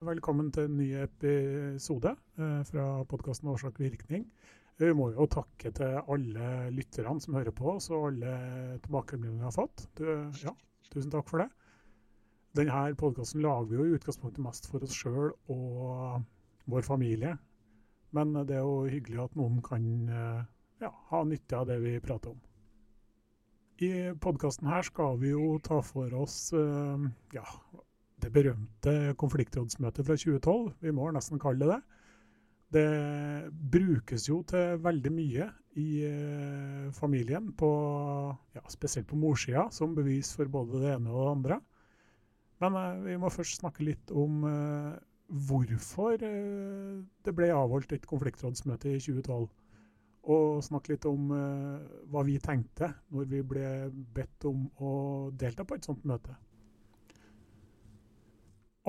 Velkommen til en ny episode eh, fra podkasten Årsak virkning. Vi må jo takke til alle lytterne som hører på oss, og alle tilbakemeldingene vi har fått. Du, ja, tusen takk for det. Denne podkasten lager vi jo i utgangspunktet mest for oss sjøl og vår familie. Men det er jo hyggelig at noen kan eh, ja, ha nytte av det vi prater om. I podkasten her skal vi jo ta for oss eh, ja, det berømte konfliktrådsmøtet fra 2012. Vi må nesten kalle det det. Det brukes jo til veldig mye i eh, familien, på, ja, spesielt på morssida, som bevis for både det ene og det andre. Men eh, vi må først snakke litt om eh, hvorfor det ble avholdt et konfliktrådsmøte i 2012. Og snakke litt om hva vi tenkte når vi ble bedt om å delta på et sånt møte.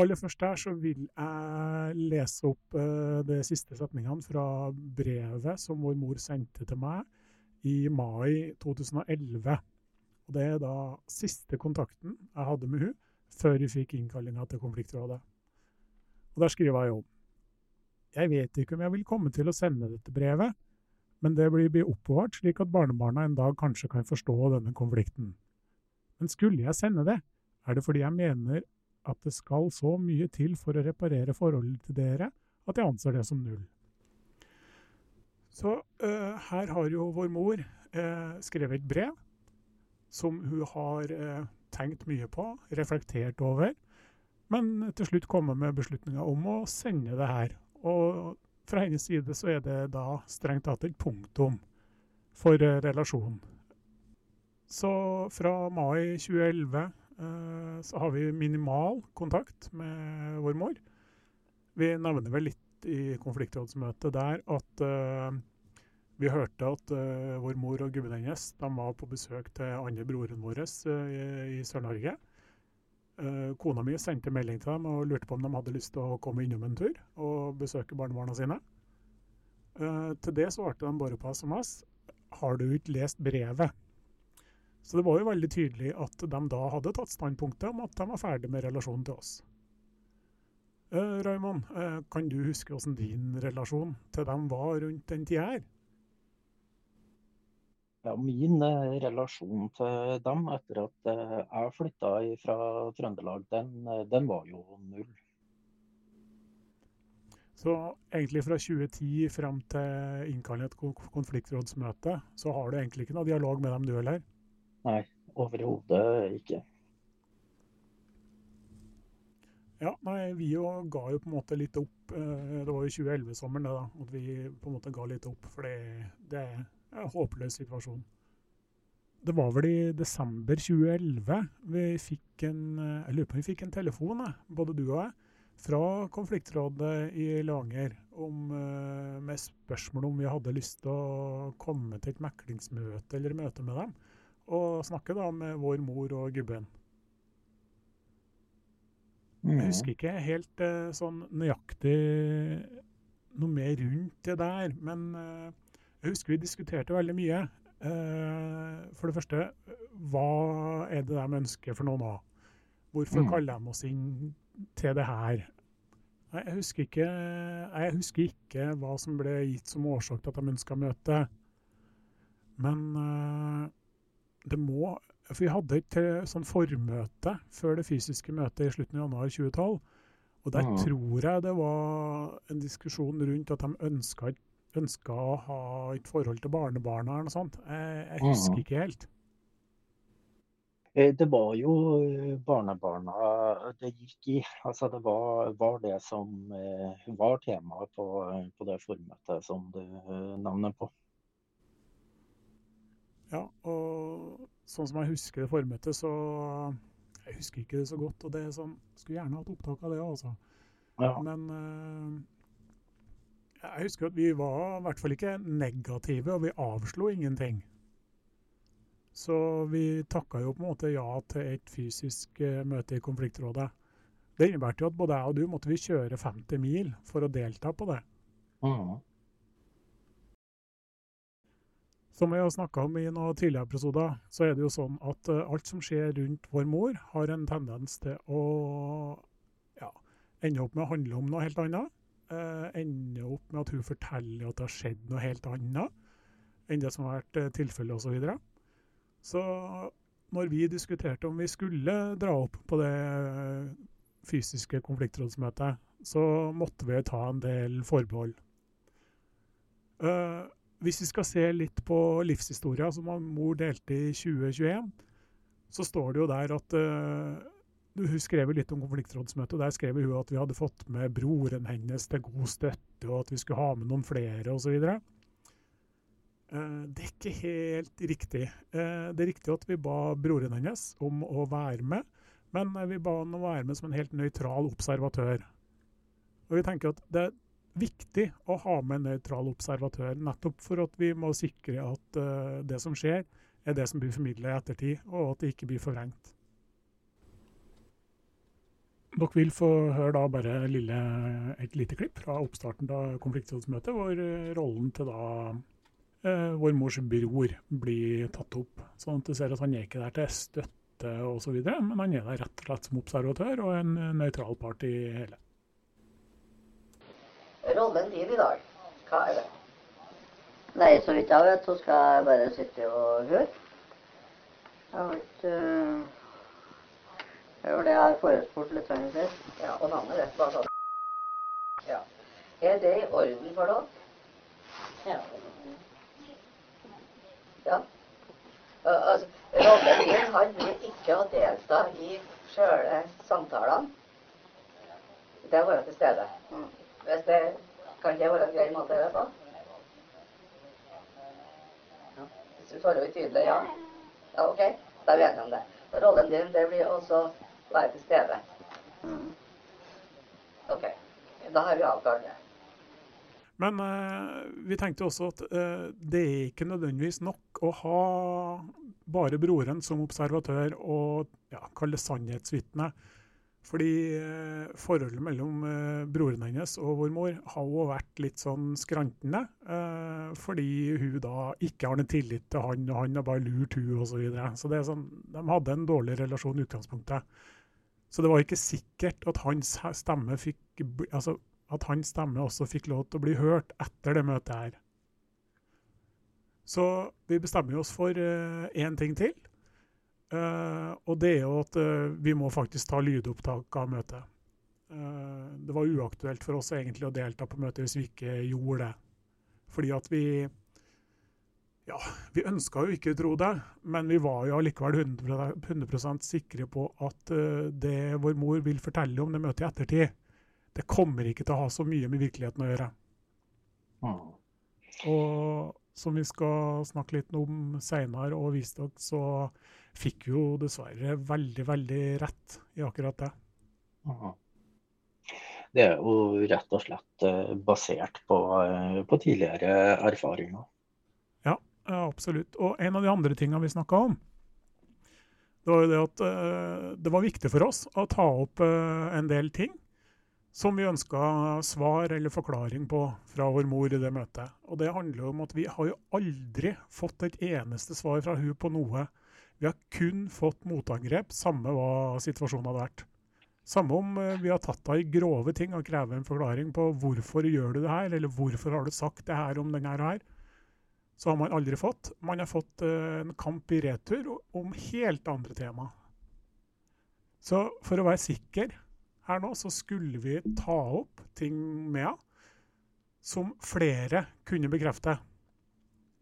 Aller først her så vil jeg lese opp uh, de siste setningene fra brevet som vår mor sendte til meg i mai 2011. Og Det er da siste kontakten jeg hadde med hun før vi fikk innkallinga til konfliktrådet. Og Der skriver jeg jo Jeg vet ikke om jeg vil komme til å sende dette brevet, men det blir bli oppbevart slik at barnebarna en dag kanskje kan forstå denne konflikten. Men skulle jeg sende det, er det fordi jeg mener at det skal så mye til for å reparere forholdet til dere at jeg anser det som null. Så uh, her har jo vår mor uh, skrevet et brev som hun har uh, tenkt mye på, reflektert over, men til slutt kommet med beslutninga om å sende det her. Og fra hennes side så er det da strengt tatt et punktum for relasjonen. Så fra mai 2011 Eh, så har vi minimal kontakt med vår mor. Vi nevner vel litt i konfliktrådsmøtet der at uh, vi hørte at uh, vår mor og gubben hennes var på besøk til andre broren vår uh, i Sør-Norge. kona mi sendte melding til dem og lurte på om de hadde lyst til å komme innom en tur og besøke barnebarna sine. til det svarte de bare på SMS. Har du ikke lest brevet? Så det var jo veldig tydelig at de da hadde tatt standpunktet om at de var ferdig med relasjonen til oss. Eh, Raymond, eh, kan du huske hvordan din relasjon til dem var rundt den tida her? Ja, min eh, relasjon til dem etter at eh, jeg flytta fra Trøndelag, den, eh, den, var jo null. Så egentlig fra 2010 frem til innkallet konfliktrådsmøte, så har du egentlig ikke noe dialog med dem du heller? Nei, overhodet ikke. Ja, nei, vi jo ga jo på en måte litt opp. Eh, det var jo 2011-sommeren da, at vi på en måte ga litt opp. For det, det er en håpløs situasjon. Det var vel i desember 2011 vi fikk en eh, jeg lurer på vi fikk en telefon, både du og jeg, fra konfliktrådet i Langer om, eh, med spørsmål om vi hadde lyst til å komme til et meklingsmøte eller møte med dem og snakke da med vår mor og gubben. Jeg husker ikke helt eh, sånn nøyaktig noe mer rundt det der, men eh, jeg husker vi diskuterte veldig mye. Eh, for det første, hva er det de ønsker for noe nå? Hvorfor mm. kaller de oss inn til det her? Jeg husker, ikke, jeg husker ikke hva som ble gitt som årsak til at de ønska møte. Men det må For vi hadde et eh, sånn formøte før det fysiske møtet i slutten av januar 2012. Og der mm. tror jeg det var en diskusjon rundt at de ønska, ønska å ha et forhold til barnebarna eller noe sånt. Jeg, jeg husker mm. ikke helt. Eh, det var jo eh, barnebarna det gikk i. Altså det var, var det som var temaet på, på det formøtet som du nevner på. Ja, og sånn som jeg husker det formøtet, så Jeg husker ikke det så godt. Og det er sånn Skulle gjerne hatt opptak av det, altså. Ja. Men uh, jeg husker at vi var i hvert fall ikke negative, og vi avslo ingenting. Så vi takka jo på en måte ja til et fysisk uh, møte i konfliktrådet. Det innebærte jo at både jeg og du måtte vi kjøre 50 mil for å delta på det. Mm. Som vi har snakka om i noen tidligere episoder, så er det jo sånn at uh, alt som skjer rundt vår mor, har en tendens til å ja, ende opp med å handle om noe helt annet. Eh, ende opp med at hun forteller at det har skjedd noe helt annet enn det som har vært eh, tilfellet osv. Så, videre. så når vi diskuterte om vi skulle dra opp på det fysiske konfliktrådsmøtet, så måtte vi ta en del forbehold. Uh, hvis vi skal se litt på livshistoria som mor delte i 2021, så står det jo der at uh, Hun skrev litt om konfliktrådsmøtet, der skrev hun at vi hadde fått med broren hennes til god støtte, og at vi skulle ha med noen flere osv. Uh, det er ikke helt riktig. Uh, det er riktig at vi ba broren hennes om å være med, men vi ba han å være med som en helt nøytral observatør. Og vi tenker at det viktig å ha med en nøytral observatør, nettopp for at vi må sikre at uh, det som skjer, er det som blir formidla i ettertid, og at det ikke blir forvrengt. Dere vil få høre da bare lille, et lite klipp fra oppstarten av konfliktrådsmøtet, hvor uh, rollen til da uh, vår mors bror blir tatt opp. Sånn at du ser at han er ikke der til støtte osv., men han er der rett og slett som observatør og en nøytral part i hele. Rollen din i dag, hva er det? Nei, så vidt jeg vet, så skal jeg bare sitte og høre. Jeg har ikke uh, Det var det jeg har forespurt litt før. Ja, og navnet ditt var sånn Ja. Er det i orden for dere? Ja. Ja. Uh, altså, rollen din handler ikke å delta i sjøle samtalene. Det å være til stede. Mm. Hvis det kan det være en grei måte å gjøre på? Ja. Hvis du svarer utydelig ja. Ja, OK. Da er vi enige om det. Rollen din det blir også være til stede. OK. Da har vi avklart det. Men eh, vi tenkte også at eh, det er ikke nødvendigvis nok å ha bare broren som observatør og ja, kalle det sannhetsvitne. Fordi eh, forholdet mellom eh, broren hennes og vår mor har jo vært litt sånn skrantende. Eh, fordi hun da ikke har noen tillit til han, og han har bare lurt hun osv. Så, videre. så sånn, de hadde en dårlig relasjon i utgangspunktet. Så det var ikke sikkert at hans stemme fikk altså at hans stemme også fikk lov til å bli hørt etter det møtet her. Så vi bestemmer oss for én ting til. Uh, og det er jo at uh, vi må faktisk ta lydopptak av møtet. Uh, det var uaktuelt for oss egentlig å delta på møtet hvis vi ikke gjorde det. Fordi at vi Ja, vi ønska jo ikke å tro det, men vi var jo allikevel 100, 100 sikre på at det vår mor vil fortelle om det møtet i ettertid, det kommer ikke til å ha så mye med virkeligheten å gjøre. Mm. Og som vi skal snakke litt om seinere og dere, så fikk jo dessverre veldig, veldig rett i akkurat det. Det er jo rett og slett eh, basert på, eh, på tidligere erfaringer. Ja, absolutt. Og en av de andre tingene vi snakka om, det var jo det at uh, det var viktig for oss å ta opp en del ting som vi ønska svar eller forklaring på fra vår mor i det møtet. Og det handler om at vi har jo aldri fått et eneste svar fra hun på noe. Vi har kun fått motangrep, samme hva situasjonen hadde vært. Samme om eh, vi har tatt deg i grove ting og krever en forklaring på hvorfor gjør du det her, eller hvorfor har du sagt det her om denne her. og her. Så har man aldri fått. Man har fått uh, en kamp i retur om helt andre tema. Så for å være sikker her nå, så skulle vi ta opp ting med henne som flere kunne bekrefte.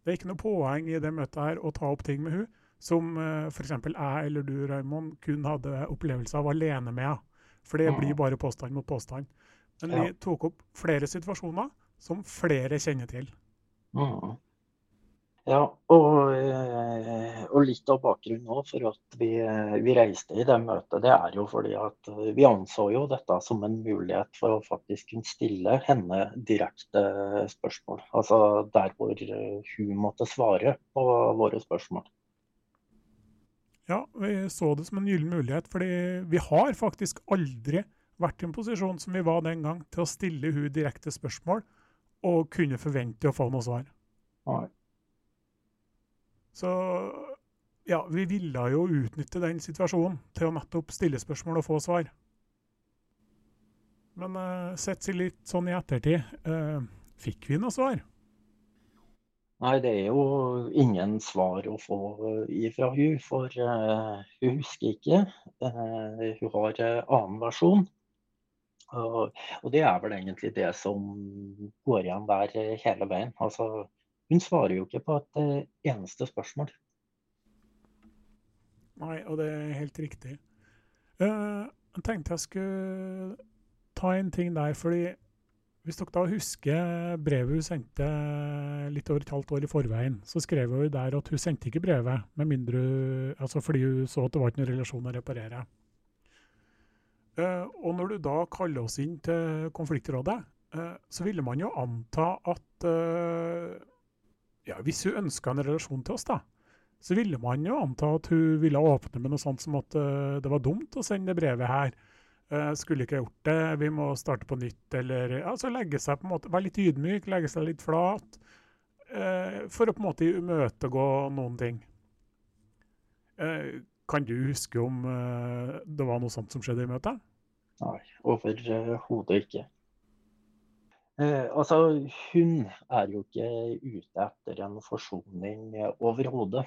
Det er ikke noe poeng i det møtet her å ta opp ting med hun som uh, f.eks. jeg eller du, Raymond, kun hadde opplevelse av alene med. For det blir bare påstand mot påstand. Men vi tok opp flere situasjoner som flere kjenner til. Mm. Ja, og, eh, og, litt av bakgrunnen nå for at vi, vi, reiste i det møtet, det er jo fordi at vi anså jo dette som en mulighet for å faktisk kunne stille henne direkte spørsmål. Altså der hvor hun måtte svare på våre spørsmål. Ja, vi så det som en gyllen mulighet, fordi vi har faktisk aldri vært i en posisjon som vi var den gang, til å stille hun direkte spørsmål og kunne forvente å få noe svar. Nei. Så ja, vi ville jo utnytte den situasjonen til å nettopp stille spørsmål og få svar. Men uh, sett litt sånn i ettertid, uh, fikk vi noe svar? Nei, det er jo ingen svar å få ifra hun, for uh, hun husker ikke. Uh, hun har annen versjon. Og, og, det er vel egentlig det som går igjen der hele veien. Altså, hun svarer jo ikke på et eneste spørsmål. Nei, og det er helt riktig. Uh, jeg tenkte jeg skulle ta en ting der, fordi hvis dere da husker brevet hun sendte litt over et halvt år i forveien, så skrev hun der at hun sendte ikke brevet med mindre, altså fordi hun så at det var ikke noen relasjon å reparere. Uh, og når du da kaller oss inn til konfliktrådet, uh, så ville man jo anta at uh, ja, hvis hun ønska en relasjon til oss, da, så ville man jo anta at hun ville åpne med noe sånt som at det var dumt å sende brevet her. Uh, skulle ikke gjort det, vi må starte på nytt. Eller altså legge seg på en måte, være litt ydmyk, legge seg litt flat. Uh, for å på en måte imøtegå noen ting. Uh, kan du huske om det var noe sånt som skjedde i møtet? Nei, overhodet ikke. altså, hun er jo ikke ute etter en forsoning overhodet.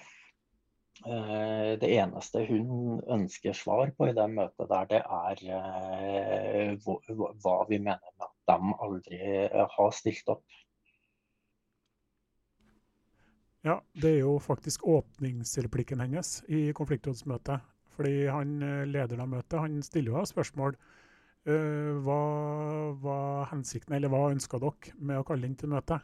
Eh, det eneste hun ønsker svar på i det møtet der, det er eh, hva vi mener med at de aldri har stilt opp. Ja, det er jo faktisk åpningsreplikken hennes i konfliktrådsmøtet. Fordi han eh, lederen av møtet han stiller jo spørsmål. Hva var hensikten, eller hva ønska dere med å kalle inn til møtet?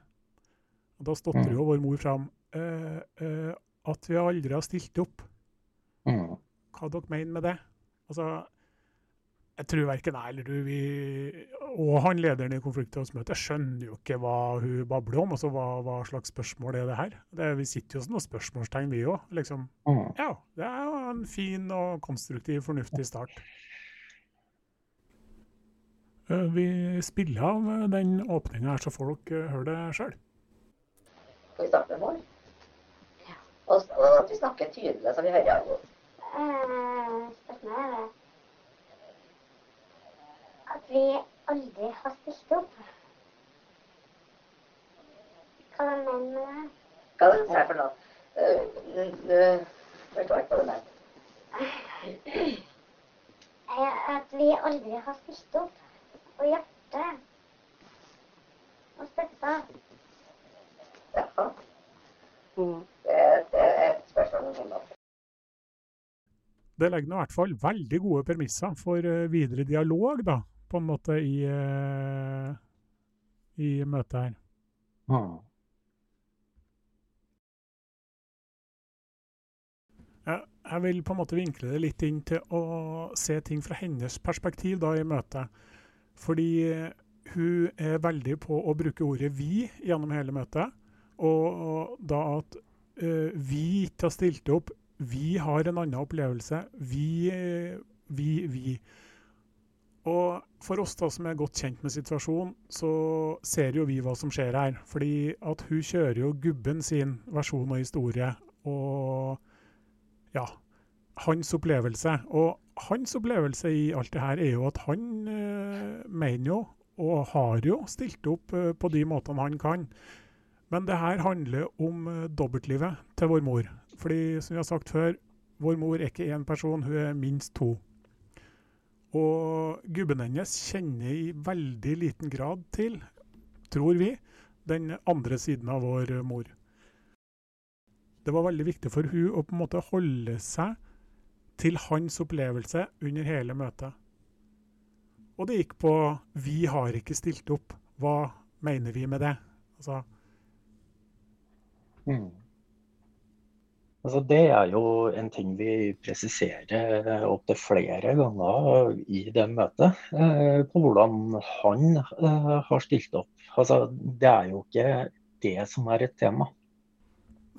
Og Da stotrer mm. jo vår mor fram. Uh, uh, at vi aldri har stilt opp. Mm. Hva dere mener med det? Altså, jeg tror verken jeg eller du vi, og han lederen i konfliktrådsmøtet skjønner jo ikke hva hun babler om. altså Hva, hva slags spørsmål er det her? Det, vi sitter jo som noen spørsmålstegn, vi òg. Liksom. Mm. Ja, det er jo en fin og konstruktiv, fornuftig start. Eh, vi spiller av den åpninga her, så folk uh, hører det sjøl. Skal vi starte med mål? Og, og at vi snakker tydelig, så vi hører alle. Uh, spørsmålet er at vi aldri har stilt opp. Hva mener du med det? Hva er det for noe? Uh, forstår ikke hva du mener. At vi aldri har stilt opp på hjertet og støtta. Ja. Det, er et spørsmål Det legger i hvert fall veldig gode premisser for eh, videre dialog, da, på en måte, i, uh, i møtet her. Mm. Jeg vil på en måte vinkle det litt inn til å se ting fra hennes perspektiv da i møtet. Fordi hun er veldig på å bruke ordet 'vi' gjennom hele møtet. Og da at uh, vi ikke har stilt opp, vi har en annen opplevelse. Vi, vi, vi. Og for oss da som er godt kjent med situasjonen, så ser jo vi hva som skjer her. Fordi at hun kjører jo gubben sin versjon og historie. Og ja, hans opplevelse. Og hans opplevelse i alt det her er jo at han øh, mener jo, og har jo, stilt opp øh, på de måtene han kan. Men det her handler om uh, dobbeltlivet til vår mor. Fordi som vi har sagt før, vår mor er ikke én person, hun er minst to. Og gubben hennes kjenner i veldig liten grad til, tror vi, den andre siden av vår mor. Det var veldig viktig for hun å på en måte holde seg til hans opplevelse under hele møtet. Og det gikk på 'vi har ikke stilt opp'. Hva mener vi med det? Altså, Mm. Altså, det er jo en ting vi presiserer opptil flere ganger i det møtet. Eh, på hvordan han eh, har stilt opp. Altså, det er jo ikke det som er et tema.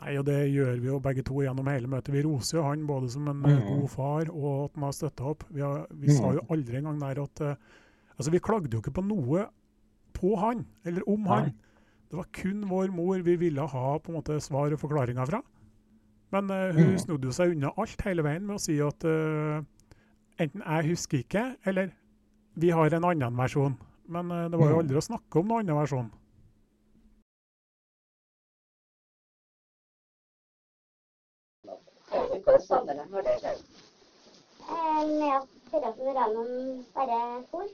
Nei, og det gjør vi jo begge to gjennom hele møtet. Vi roser jo han både som en mm. god far og at han har støtta opp. Vi, har, vi mm. sa jo aldri engang der at uh, Altså, vi klagde jo ikke på noe på han, eller om Nei. han. Det var kun vår mor vi ville ha på en måte svar og forklaringer fra. Men uh, hun mm. snodde jo seg unna alt hele veien med å si at uh, enten jeg husker ikke, eller vi har en annen versjon. Men uh, det var jo Mm. aldri å snakke om noen annen versjon. Eh, med at Terrassen Raymond bare for.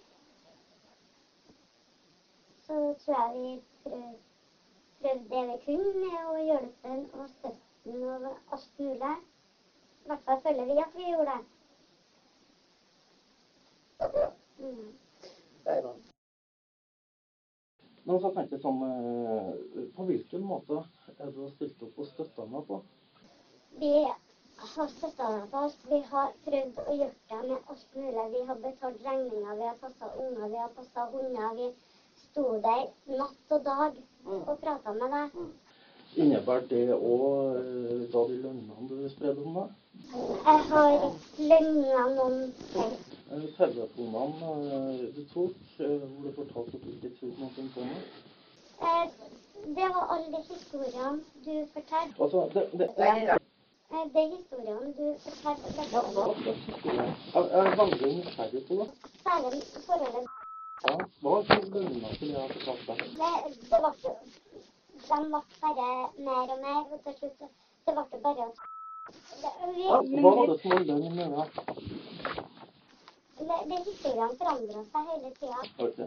Så tror jeg vi prøv, prøvde det vi kunne med å hjelpe og støtte den og alt mulig. I hvert fall føler vi at vi gjorde det. Akkurat. Mm. Raymond. Men så tenkte jeg sånn På hvilken måte er du stilt opp og støtta meg på? Vi har støtta meg på alt. Vi har prøvd å hjelpe deg med alt mulig. Vi har betalt regninger, vi har passa unger, vi har passa hunder. Vi sto der natt og dag og prata med deg. Innebar det òg da de lønnene du spredde om meg? Jeg har løgna noen ting. Eh, Telefonene eh, du tok, eh, hvor du fortalte at du ikke trodde noe på meg? Eh, Det var alle de historiene du fortalte. Altså, det, det, det. Det Eh, De historiene du fortalte. Jeg er veldig nysgjerrig på det. Særlig forholdet Ja, hva var lønna til jeg har fortalt deg? det, det ble jo De ble bare mer og mer, og til slutt det ble bare å ja, Hva var det som var løgn med det? det, det Historiene forandra seg hele tida. Ok.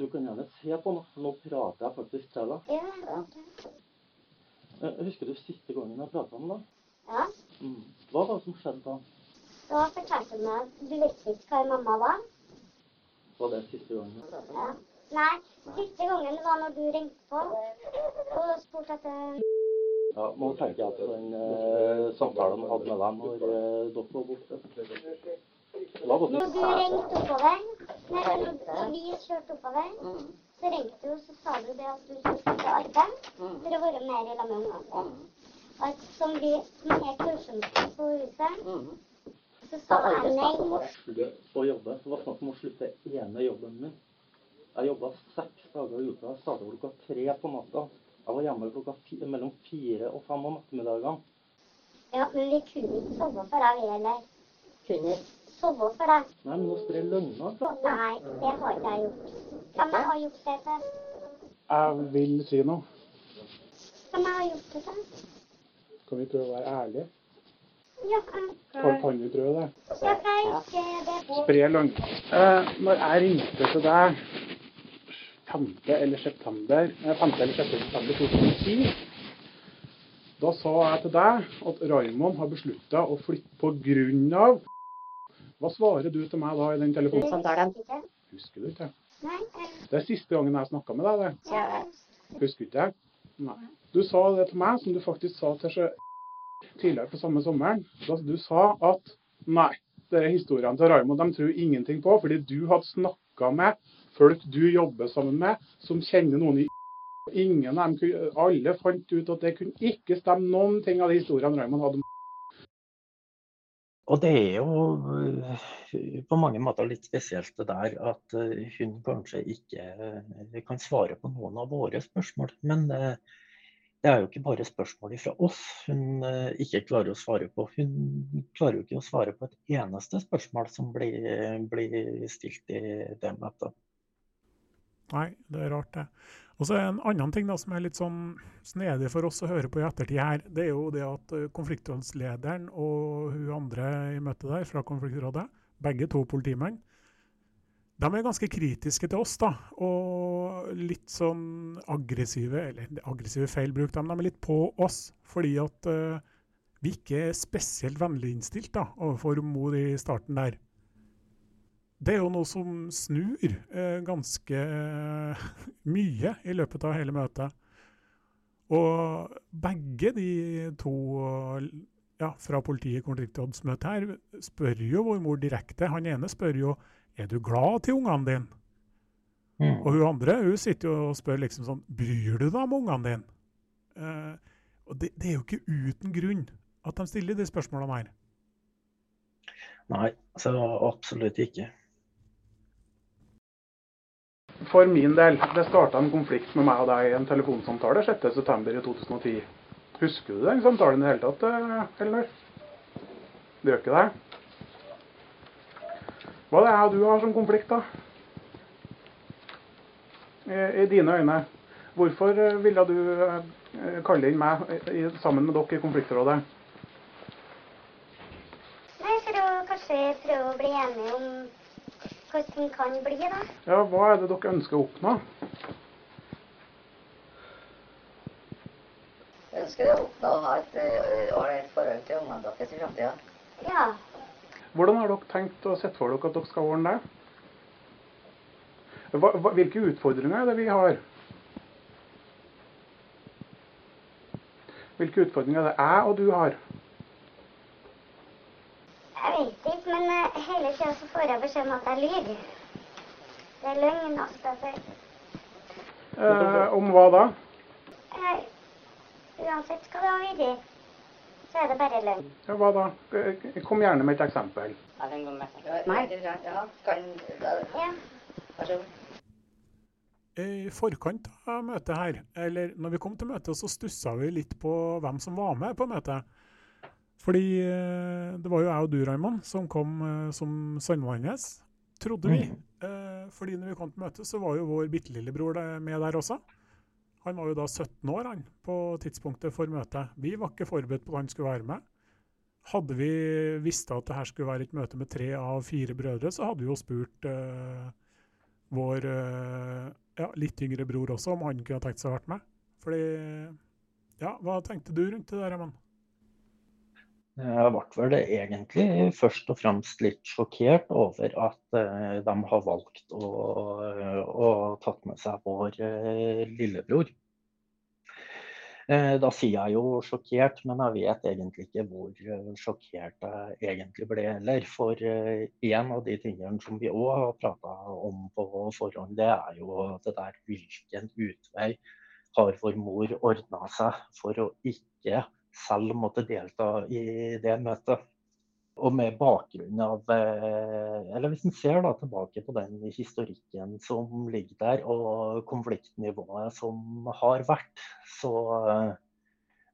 Du kan gjerne se på noe. Nå prater jeg faktisk til deg. Ja, ok. Eh, Husker du siste gangen jeg prata om det? ja. Mm. Hva var det som skjedde da? Da fortalte du meg at du visste ikke hva mamma var. Var det siste gangen? Nei, siste gangen var når du ringte på og spurte etter Ja, nå tenker jeg at den eh, samtalen jeg hadde med deg når eh, dere var borte. Når du ringte oppover, nei, når vi kjørte oppover, så ringte du, og så sa du det at du skulle til arbeid for å være mer i lag med ungene. At som vi som er kursomster på huset, så sa jeg nei. skulle å jobbe. Det var snakk om å slutte ene jobben min. Jeg jobba seks dager i uka. Jeg starta klokka tre på natta. Jeg var hjemme klokka fi mellom fire og fem om ettermiddagene. Ja, men vi kunne ikke sove for deg, vi heller. Kunne Sove for deg. Nei, men nå sprer løgner. fra. Nei, det har ikke jeg gjort. Kan jeg ha gjort det til? Jeg vil si noe. Kan jeg ha gjort det til? Kan vi prøve å være ærlige? Ja, Kan, vi prøve det? Spre langt. Eh, når jeg ringte til deg 5. eller september, eh, 5. eller 6. september 2010, da sa jeg til deg at Raymond har beslutta å flytte på grunn av Hva svarer du til meg da i den telefonen? Samtalen. Husker du ikke? Det er siste gangen jeg snakka med deg. det. ja, Husker du ikke? Nei. Du sa det til meg som du faktisk sa til seg tidligere på samme sommeren. Da du sa at nei, disse historiene til Raymond de tror ingenting på, fordi du hadde snakka med folk du jobber sammen med, som kjenner noen i Ingen av dem, Alle fant ut at det kunne ikke stemme noen ting av de historiene Raymond hadde. om Og det er jo eh, på mange måter litt spesielt det der at eh, hun kanskje ikke eh, kan svare på noen av våre spørsmål. Men det er jo ikke bare spørsmål fra oss hun eh, ikke klarer å svare på. Hun klarer jo ikke å svare på et eneste spørsmål som blir, blir stilt i det møtet. Nei, det er rart, det. Og så En annen ting da, som er litt sånn snedig for oss å høre på i ettertid her, det er jo det at eh, konfliktrådslederen og hun andre i møtet der fra konfliktrådet, begge to politimenn, de er ganske kritiske til oss. da, Og litt sånn aggressive, eller aggressive feil bruk, de, er litt på oss. Fordi at uh, vi ikke er spesielt vennlig innstilt da, overfor mor i starten der. Det er jo noe som snur uh, ganske uh, mye i løpet av hele møtet. Og begge de to ja, fra politiet i konfliktrådsmøtet her spør jo vår mor direkte. Han ene spør jo er du glad til ungene dine. Og hun andre hun sitter jo og spør liksom sånn Bryr du deg om ungene dine? Eh, og det, det er jo ikke uten grunn at de stiller de spørsmålene her. Nei, så absolutt ikke. For min del, det starta en konflikt med meg og deg i en telefonsamtale 6.9. i 2010. Husker du den samtalen i det hele tatt, eh, Elinor? Du gjør ikke det? Hva det er du har som konflikt, da? i dine øyne. Hvorfor ville du kalle inn meg sammen med dere i konfliktrådet? Nei, for å kanskje prøve å bli enige om hvordan det kan bli, da. Ja, Hva er det dere ønsker å oppnå? ønsker å oppnå å ha et ålreit forhold til ungene deres i framtida. Ja. Hvordan har dere tenkt å sette for dere at dere skal ordne det? Hva, hva, hvilke utfordringer er det vi har? Hvilke utfordringer er det jeg og du har? Jeg vet ikke, men uh, hele tida så får jeg beskjed om at jeg lyver. Det er løgn, altså. Eh, om hva da? Eh, uansett hva det har vært, så er det bare løgn. Ja, hva da? Kom gjerne med et eksempel. Jeg kan gå med. Nei. Ja, kan Ja. Vær så god. I forkant av møtet her, eller når vi kom til møtet, så stussa vi litt på hvem som var med på møtet. Fordi eh, det var jo jeg og du, Raymond, som kom eh, som sønnen trodde vi. Mm. fordi når vi kom til møtet, så var jo vår bitte lillebror med der også. Han var jo da 17 år han, på tidspunktet for møtet. Vi var ikke forberedt på at han skulle være med. Hadde vi visst at dette skulle være et møte med tre av fire brødre, så hadde vi jo spurt uh, vår uh, ja, litt yngre bror også om han kunne tenkt seg å vært med. Fordi Ja, hva tenkte du rundt det der, Eman? Jeg ble vel egentlig først og fremst litt sjokkert over at uh, de har valgt å, å tatt med seg vår uh, lillebror. Da sier jeg jo sjokkert, men jeg vet egentlig ikke hvor sjokkert jeg egentlig ble heller. For en av de tingene som vi òg har prata om på forhånd, det er jo det der hvilken utvei har vår mor ordna seg for å ikke selv måtte delta i det møtet. Og med bakgrunn av Eller hvis en ser da tilbake på den historikken som ligger der, og konfliktnivået som har vært, så,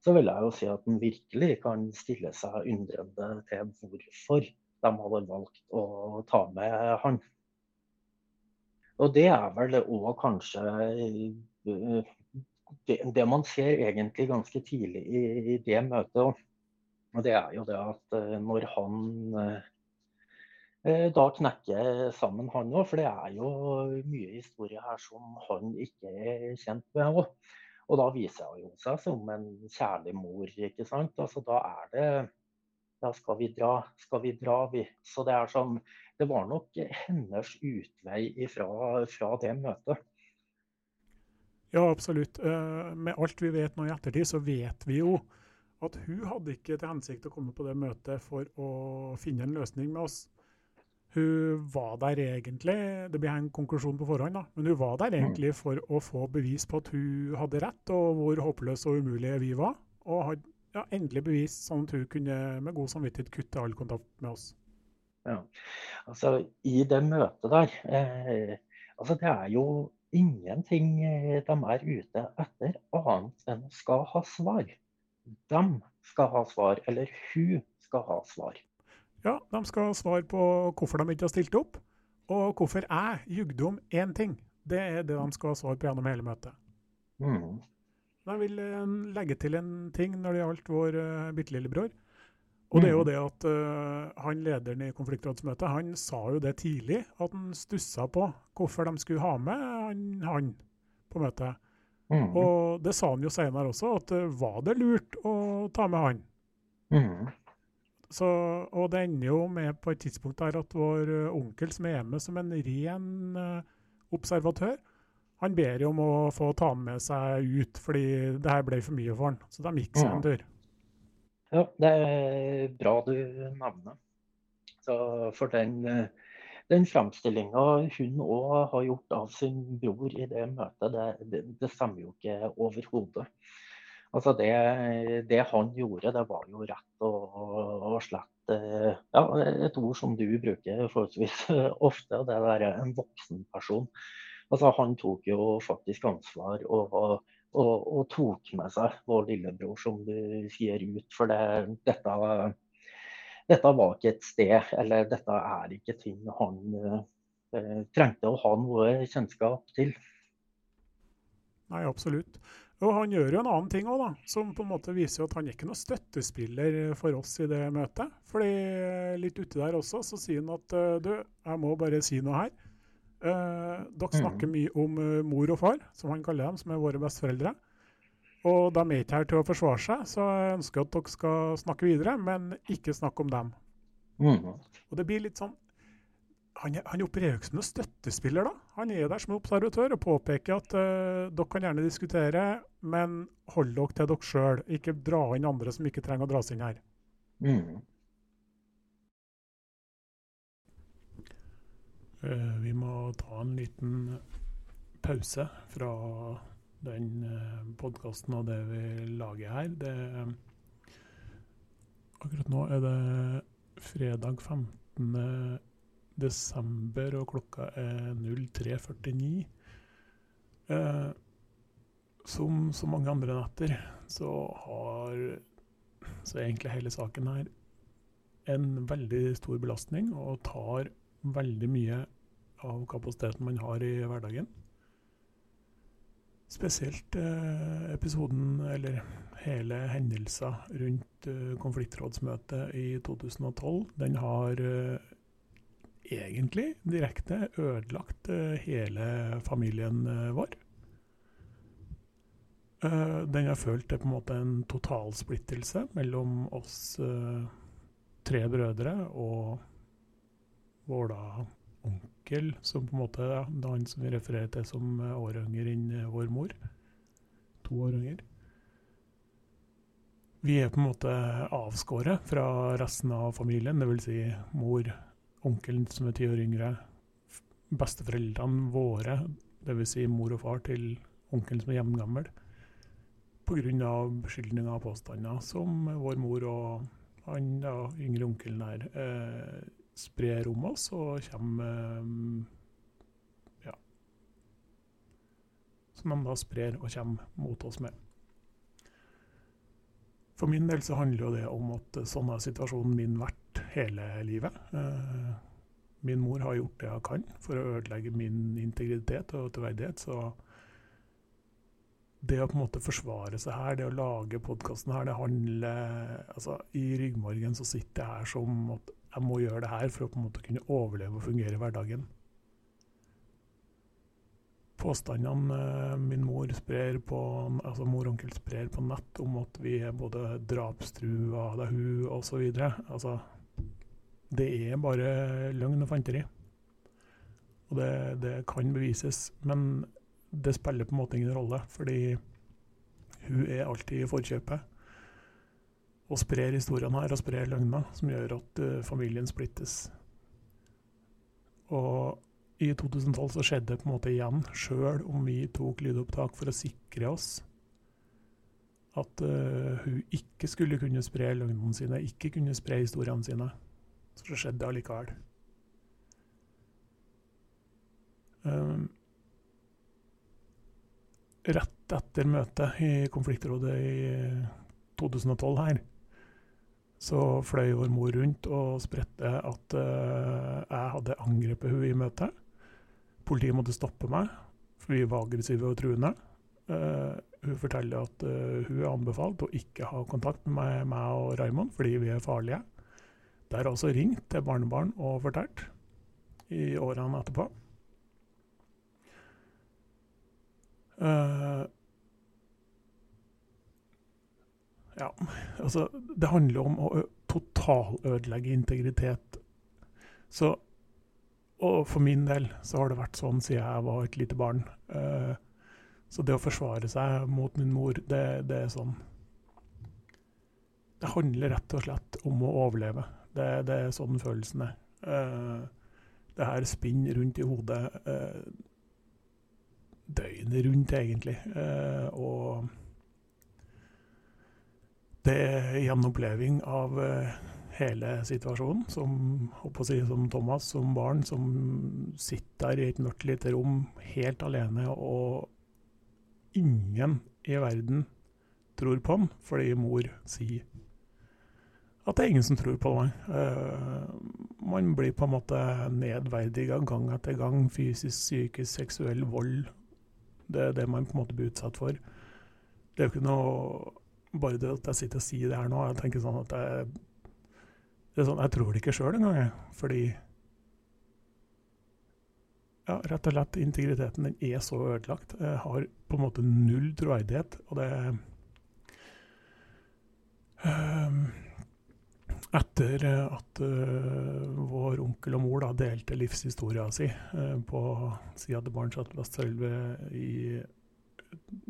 så vil jeg jo si at en virkelig kan stille seg undrende til hvorfor de hadde valgt å ta med han. Og det er vel òg kanskje det, det, man ser egentlig ganske tidlig i, i det møtet, det er jo det at uh, når han uh, da knekker sammen, han òg, for det er jo mye historie her som han ikke er kjent med òg. Og da viser hun seg som en kjærlig mor, ikke sant. Altså da er det Da skal vi dra, skal vi dra, vi. Så det er sånn Det var nok hennes utvei ifra, fra det møtet. Ja, absolutt. Uh, med alt vi vet nå i ettertid, så vet vi jo at hun hadde ikke til hensikt å komme på det møtet for å finne en løsning med oss. Hun var der egentlig, det blir en konklusjon på forhånd, da, men hun var der mm. egentlig for å få bevis på at hun hadde rett, og hvor håpløse og umulige vi var. Og hadde ja, endelig bevis, sånn at hun kunne med god samvittighet kutte all kontakt med oss. Ja, altså I det møtet der eh, altså Det er jo ingenting eh, de er ute etter annet enn skal ha svar. De skal ha svar, eller hun skal ha svar. Ja, de skal ha svar på hvorfor de ikke har stilt opp, og hvorfor jeg jugde om én ting. Det er det de skal ha svar på gjennom hele møtet. Mm. Jeg vil eh, legge til en ting når det gjaldt vår uh, bitte lillebror. Og det er jo mm. det at uh, han lederen i konfliktrådsmøtet han sa jo det tidlig, at han stussa på hvorfor de skulle ha med han, han på møtet. Mm. Og det sa han jo senere også, at uh, var det lurt å ta med han? Mm. Så, og det ender jo med på et tidspunkt der at vår uh, onkel, som er med som en ren observatør, han ber jo om å få ta med seg ut, fordi det her ble for mye for han. Så de gikk seg en tur. Ja, det er bra du nevner. Så for den, den framstillinga hun òg har gjort av sin bror i det møtet, det, det, det stemmer jo ikke overhodet. Altså det, det, han gjorde, det var jo rett og, og slett ja, et ord som du bruker forholdsvis ofte, det er en voksen person. Altså Han tok jo faktisk ansvar og, og og, tok med seg vår lillebror, som du sier, ut. For det, dette, dette, var ikke et sted, eller dette er ikke ting han eh, trengte å ha noe kjennskap til. Nei, absolutt. Og han gjør jo en annen ting òg, som på en måte viser at han er ikke noe støttespiller for oss i det møtet. Fordi litt uti der også så sier han at du, jeg må bare si noe her. Uh, dere mm. snakker mye om uh, mor og far, som han kaller dem, som er våre besteforeldre. Og de er ikke her til å forsvare seg, så jeg ønsker at dere skal snakke videre, men ikke snakke om dem. Mm. Og det blir litt sånn han, han opererer jo ikke som noen støttespiller, da. Han er der som observatør og påpeker at uh, dere kan gjerne diskutere, men hold dere til dere sjøl. Ikke dra inn andre som ikke trenger å dras inn her. Mm. Vi må ta en liten pause fra den eh, podkasten og det vi lager her. Det, akkurat nå er det fredag 15 desember, og klokka er 03.49. Eh, som så mange andre netter, så har så egentlig hele saken her en veldig stor belastning og tar veldig mye av kapasiteten man har i hverdagen. Spesielt eh, episoden, eller hele hendelser rundt eh, konfliktrådsmøtet i 2012, den har eh, egentlig direkte ødelagt uh, hele familien uh, vår. Uh, den har følt det på en måte en totalsplittelse mellom oss tre brødre og vår da onkel, som på en måte ja, det er han som vi refererer til som år yngre enn vår mor. To år yngre. Vi er på en måte avskåret fra resten av familien, dvs. Si mor, onkelen som er ti år yngre, besteforeldrene våre, dvs. Si mor og far til onkelen som er jevngammel, pga. beskyldninger og påstander som vår mor og han da, yngre onkelen her eh, sprer om oss og kommer eh, Ja. Som de da sprer og kommer mot oss med. For min del så handler jo det om at sånn har situasjonen min vært hele livet. Eh, min mor har gjort det hun kan for å ødelegge min integritet og troverdighet. Så det å på en måte forsvare seg her, det å lage podkasten her, det handler altså I ryggmargen så sitter jeg her som at jeg må gjøre det her for å på en måte kunne overleve og fungere i hverdagen. Påstandene eh, min mor sprer på, altså mor og onkel sprer på nett om at vi er både drapstrua, det er hun osv. Altså, det er bare løgn og fanteri. Og det, det, kan bevises. Men det spiller på en måte ingen rolle, fordi hun er alltid i forkjøpet. Og sprer historiene her og sprer løgner som gjør at uh, familien splittes. Og i 2012 så skjedde det på en måte igjen, sjøl om vi tok lydopptak for å sikre oss at uh, hun ikke skulle kunne spre løgnene sine, ikke kunne spre historiene sine. Så det skjedde allikevel. Um, rett etter møtet i konfliktrådet i 2012 her, så fløy vår mor rundt og spredte at uh, jeg hadde angrepet henne i møtet. Politiet måtte stoppe meg, for vi var aggressive og truende. Uh, hun forteller at uh, hun er anbefalt å ikke ha kontakt med meg og Raymond fordi vi er farlige. Det er også ringt til barnebarn og fortalt i årene etterpå. Uh, ja, altså Det handler om å totalødelegge integritet. Så Og for min del så har det vært sånn siden jeg var et lite barn. Så det å forsvare seg mot min mor, det, det er sånn Det handler rett og slett om å overleve. Det, det er sånn følelsen er. Det her spinner rundt i hodet døgnet rundt, egentlig. Og det gjenoppleving av hele situasjonen, som, si, som Thomas som barn, som sitter der i et mørkt lite rom helt alene, og ingen i verden tror på han fordi mor sier at det er ingen som tror på meg. Uh, man blir på en måte nedverdiga gang etter gang. Fysisk, psykisk, seksuell vold. Det er det man på en måte blir utsatt for. Det er jo ikke noe Bare det at jeg sitter og sier det her nå, jeg tenker sånn at jeg sånn, Jeg tror det ikke sjøl engang, jeg. Fordi ja, rett og slett integriteten den er så ødelagt. Jeg har på en måte null troverdighet, og det um, Etter at uh, vår onkel og mor da delte livshistoria si uh, på sida til Barents Atlas Sølve i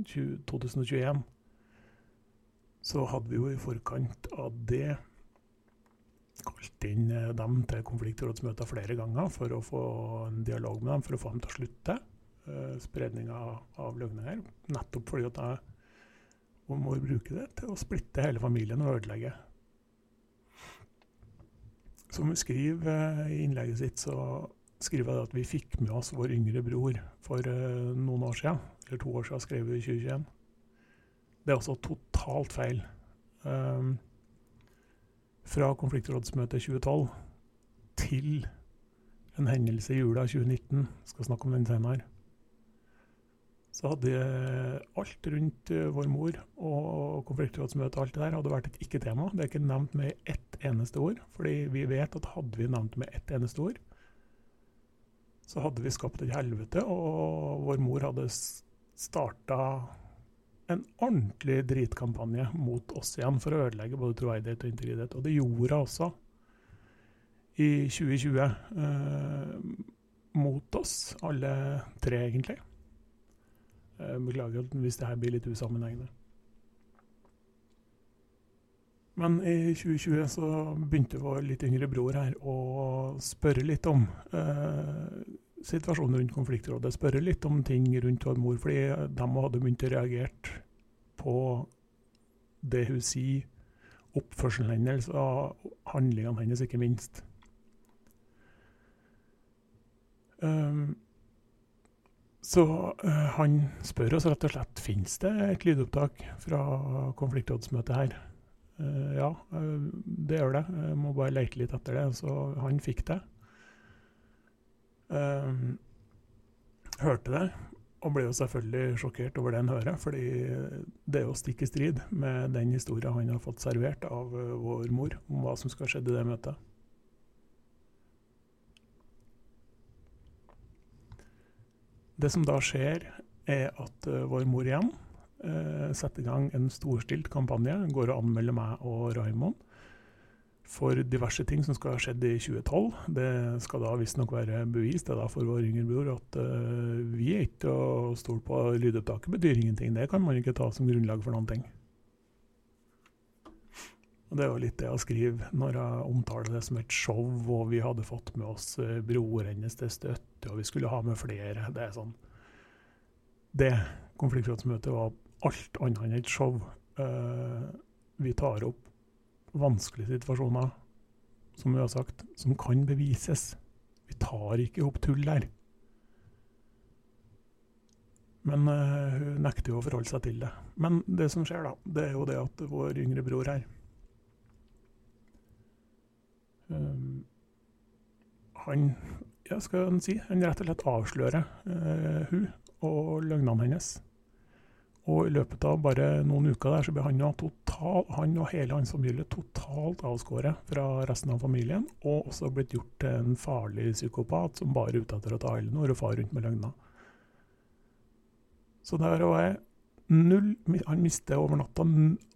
20, 2021, så hadde vi jo i forkant av det kalt inn eh, dem til konfliktrådsmøter flere ganger for å få en dialog med dem, for å få dem til å slutte uh, spredninga av løgner. Nettopp fordi at jeg må bruke det til å splitte hele familien og ødelegge. Som hun skriver uh, i innlegget sitt, så skriver jeg at vi fikk med oss vår yngre bror for noen år siden. Eller to år siden, skrev vi i 2021. Det er også totalt feil. Um, fra konfliktrådsmøtet 2012 til en hendelse i jula 2019, skal snakke om den senere, så hadde alt rundt eh, vår mor og konfliktrådsmøtet alt det der hadde vært et ikke-tema. Det er ikke nevnt med ett eneste ord, fordi vi vet at hadde vi nevnt med ett eneste ord, så hadde vi skapt et helvete, og vår mor hadde starta en ordentlig dritkampanje mot oss igjen for å ødelegge både troverdighet og integritet. Og det gjorde hun også i 2020. Eh, mot oss, alle tre, egentlig. Eh, beklager hvis det her blir litt usammenhengende. Men i 2020 så begynte vår litt yngre bror her å spørre litt om eh, situasjonen rundt konfliktrådet. Spørre litt om ting rundt vår mor, fordi de hadde begynt å reagere på det hun sier, oppførselen hennes og handlingene hennes, ikke minst. Um, så uh, han spør oss rett og slett finnes det et lydopptak fra konfliktrådsmøtet her. Uh, ja, uh, det gjør det. Jeg må bare lete litt etter det. Så han fikk det. Um, hørte det, og ble jo selvfølgelig sjokkert over det han hører, fordi det er jo stikk i strid med den historien han har fått servert av uh, vår mor om hva som skal ha skjedd i det møtet. Det som da skjer, er at uh, vår mor igjen uh, setter i gang en storstilt kampanje, går og anmelder meg og Raymond for diverse ting som skal ha skjedd i 2012. Det skal da visstnok være bevist det da for vår yngre bror at uh, vi er ikke å stole på. Lydopptaket betyr ingenting. Det kan man ikke ta som grunnlag for noen ting. Og Det er jo litt det jeg skriver når jeg omtaler det som et show, og vi hadde fått med oss broren hennes til støtte, og vi skulle ha med flere. Det er sånn Det konfliktrådsmøtet var alt annet enn et show. Uh, vi tar opp vanskelige situasjoner, som vi har sagt, som kan bevises. Vi tar ikke opp tull der. Men uh, hun nekter jo å forholde seg til det. Men det som skjer, da, det er jo det at vår yngre bror her um, Han ja, skal si, han rett og slett avslører uh, hun og løgnene hennes. Og i løpet av bare noen uker der så ble han, total, han og hele hans familie totalt avskåret fra resten av familien, og også blitt gjort til en farlig psykopat som bare er ute etter å ta Elinor og fare rundt med løgner. Så der var jeg null Han mister over natta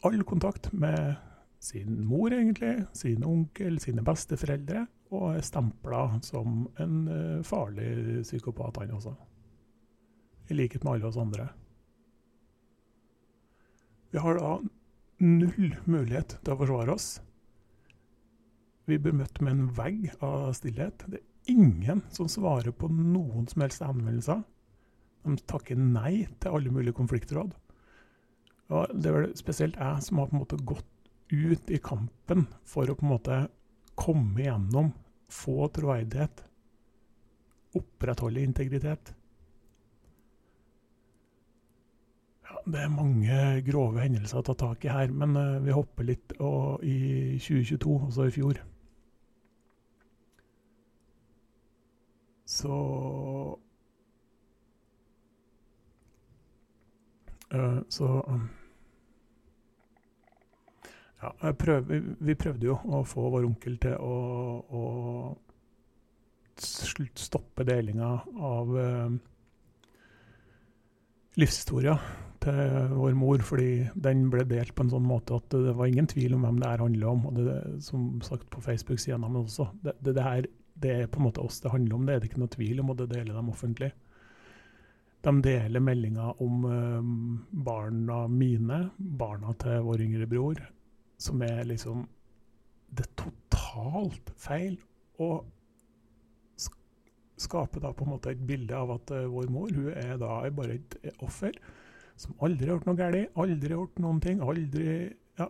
all kontakt med sin mor, egentlig, sin onkel, sine besteforeldre, og er stempla som en uh, farlig psykopat, han også. I likhet med alle oss andre. Vi har da null mulighet til å forsvare oss. Vi blir møtt med en vegg av stillhet. Det er ingen som svarer på noen som helst henvendelser. De takker nei til alle mulige konfliktråd. Og det er vel spesielt jeg som har på en måte gått ut i kampen for å på en måte komme igjennom, få troverdighet, opprettholde integritet. Det er mange grove hendelser å ta tak i her, men uh, vi hopper litt og, i 2022, altså i fjor. Så Uh, så um, Ja, prøv, vi prøvde jo å få vår onkel til å, å stoppe delinga av uh, livshistoria til vår mor, fordi den ble delt på en sånn måte at det var ingen tvil om hvem det her handler om. Og det, som sagt på Facebook-sidene men også, det, det, det, her, det er på en måte oss det handler om, det er det ikke noe tvil om, og det deler de offentlig. De deler meldinger om uh, barna mine, barna til vår yngre bror, som er liksom Det er totalt feil. Og skaper da på en måte et bilde av at uh, vår mor hun er da bare et offer som aldri har gjort noe galt, aldri har gjort noen ting. aldri, ja,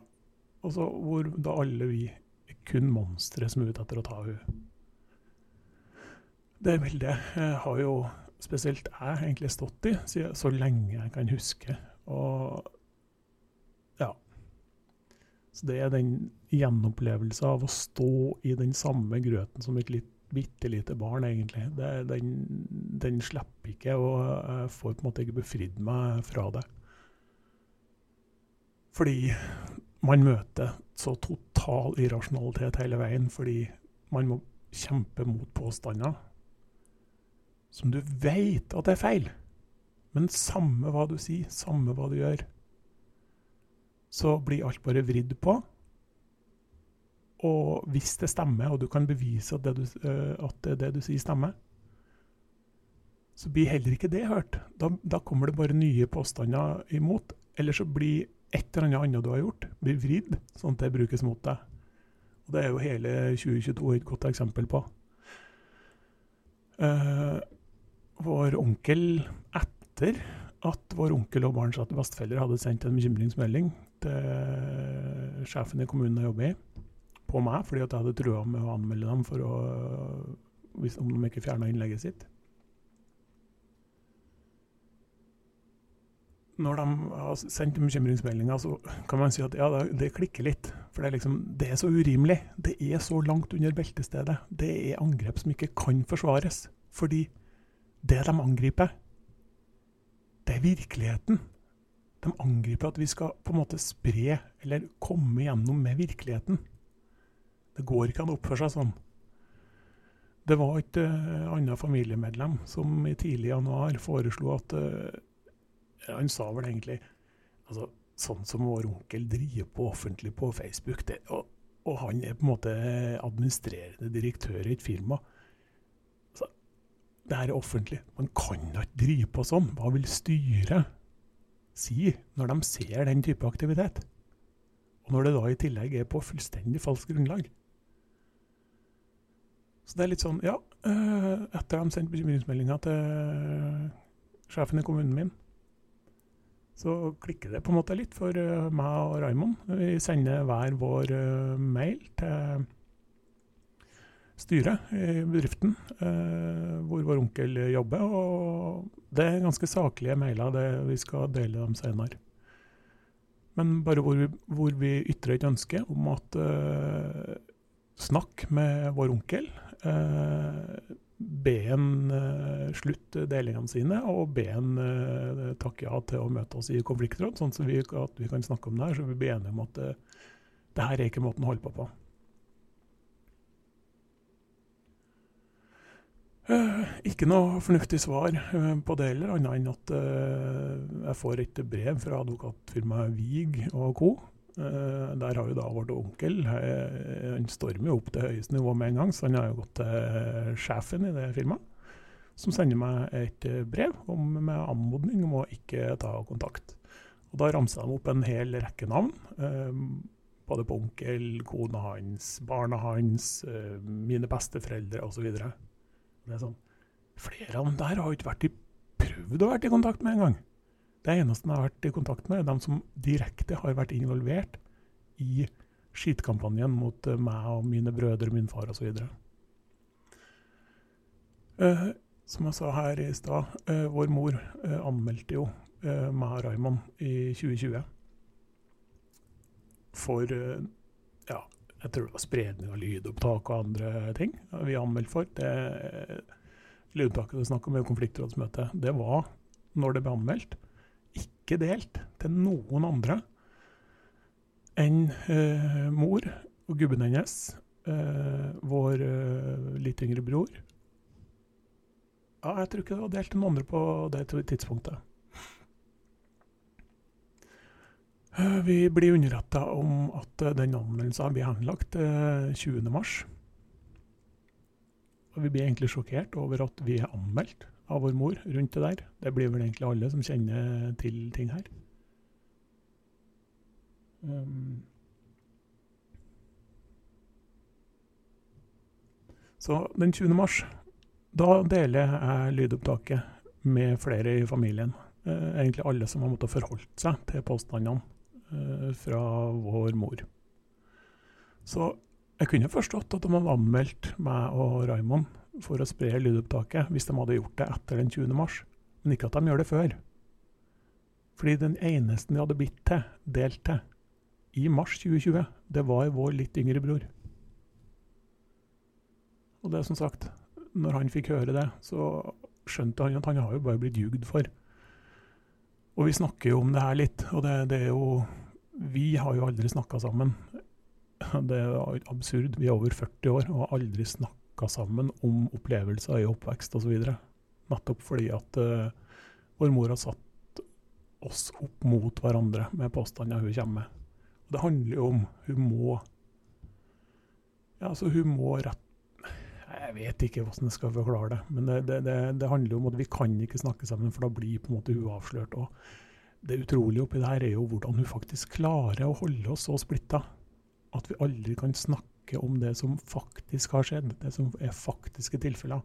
og så Hvor da alle vi er kun monstre som er ute etter å ta henne. Det bildet har jo spesielt jeg egentlig stått i så lenge jeg kan huske. Og ja. Så det er den gjenopplevelsen av å stå i den samme grøten som et litt bitte lite barn, egentlig. Det, den, den, slipper ikke, og jeg får på en måte ikke befridd meg fra det. Fordi man møter så total irrasjonalitet hele veien, fordi man må kjempe mot påstander som du veit at det er feil. Men samme hva du sier, samme hva du gjør, så blir alt bare vridd på. Og hvis det stemmer, og du kan bevise at det du, uh, at det du sier, stemmer, så blir heller ikke det hørt. Da, da, kommer det bare nye påstander imot. Eller så blir et eller annet annet du har gjort, blir vridd, sånn at det brukes mot deg. Og Det er jo hele 2022 et godt eksempel på. Uh, vår onkel, etter at vår onkel og barns bestefeller hadde sendt en bekymringsmelding til sjefen i kommunen jeg jobber i, på meg fordi at jeg hadde trua med å anmelde dem for å, hvis, om de ikke fjerna innlegget sitt. Når de har sendt bekymringsmeldinger, så kan man si at ja, det klikker litt. For det er, liksom, det er så urimelig. Det er så langt under beltestedet. Det er angrep som ikke kan forsvares. Fordi det de angriper, det er virkeligheten. De angriper at vi skal på en måte spre, eller komme gjennom med virkeligheten. Det går ikke an å oppføre seg sånn. Det var et uh, annet familiemedlem som i tidlig januar foreslo at uh, Han sa vel egentlig altså, Sånn som vår onkel driver på offentlig på Facebook, det, og, og, han er på en måte administrerende direktør i et firma. Altså, det her er offentlig. Man kan da ikke drive på sånn. Hva vil styret si når de ser den type aktivitet? Og når det da i tillegg er på fullstendig falskt grunnlag? Så det er litt sånn, ja eh, Etter de sendte bekymringsmeldinga til sjefen i kommunen min, så klikker det på en måte litt for eh, meg og Raymond. Vi sender hver vår eh, mail til styret i bedriften hvor vår onkel jobber. Og det er ganske saklige mailer, det vi skal dele dem senere. Men bare hvor vi, hvor vi ytrer et ønske om at uh, snakk med vår onkel. Eh, be en eh, slutte delingene sine, og be en eh, takke ja til å møte oss i konfliktråd, sånn så vi, at vi kan snakke om det her, så vi blir enige om at det her er ikke måten å holde på på. Ikke noe fornuftig svar på det heller, annet enn at jeg får et brev fra advokatfirmaet Wiig og co. Uh, der har jo da vår onkel uh, Han stormer jo opp til høyeste nivå med en gang, så han har jo gått til sjefen i det firmaet, som sender meg et brev om, med anmodning om å ikke ta kontakt. Og Da ramser de opp en hel rekke navn. både på onkel, kona hans, barna hans, mine besteforeldre osv. Det er sånn Flere av dem der har jo ikke vært i, prøvd å være i kontakt med engang. Det eneste jeg har vært i kontakt med, er de som direkte har vært involvert i skytekampanjen mot uh, meg og mine brødre, min far osv. Uh, som jeg sa her i stad, uh, vår mor uh, anmeldte jo meg og Raymond i 2020 for ja, jeg tror det var spredning av lydopptak og andre ting vi anmeldte for. Det, lydopptaket det er snakk om i konfliktrådsmøtet, det var når det ble anmeldt ikke delt til noen andre enn eh, mor og gubben hennes, eh, vår eh, litt yngre bror. Ja, jeg tror ikke det var delt til noen andre på det tidspunktet. Eh, Vi blir underretta om at eh, den anmeldelsen blir henlagt eh, 20.3. Og vi blir egentlig sjokkert over at vi er anmeldt av vår mor rundt det der. Det blir vel egentlig alle som kjenner til ting her. Um, så den 20. mars, da deler jeg lydopptaket med flere i familien. Uh, egentlig alle som har måttet forholdt seg til påstandene uh, fra vår mor. Så jeg kunne forstått at de hadde anmeldt meg og Raymond for å spre lydopptaket hvis de hadde gjort det etter den 20. mars, men ikke at de gjør det før. Fordi den eneste de hadde blitt til, delt til, i mars 2020, det var vår litt yngre bror. Og det er som sagt, når han fikk høre det, så skjønte han at han har jo bare blitt jugd for. Og vi snakker jo om det her litt, og det, det er jo Vi har jo aldri snakka sammen. Det er absurd. Vi er over 40 år og har aldri snakka sammen om opplevelser i oppvekst osv. Nettopp fordi at uh, vår mor har satt oss opp mot hverandre med påstander hun kommer med. Og det handler jo om hun må Ja, altså hun må rett Jeg vet ikke hvordan jeg skal forklare det, men det, det, det, det handler om at vi kan ikke snakke sammen, for da blir på en måte hun avslørt. Og det utrolige oppi det her er jo hvordan hun faktisk klarer å holde oss så splitta at vi aldri kan snakke om det som faktisk har skjedd, det som er faktiske tilfeller.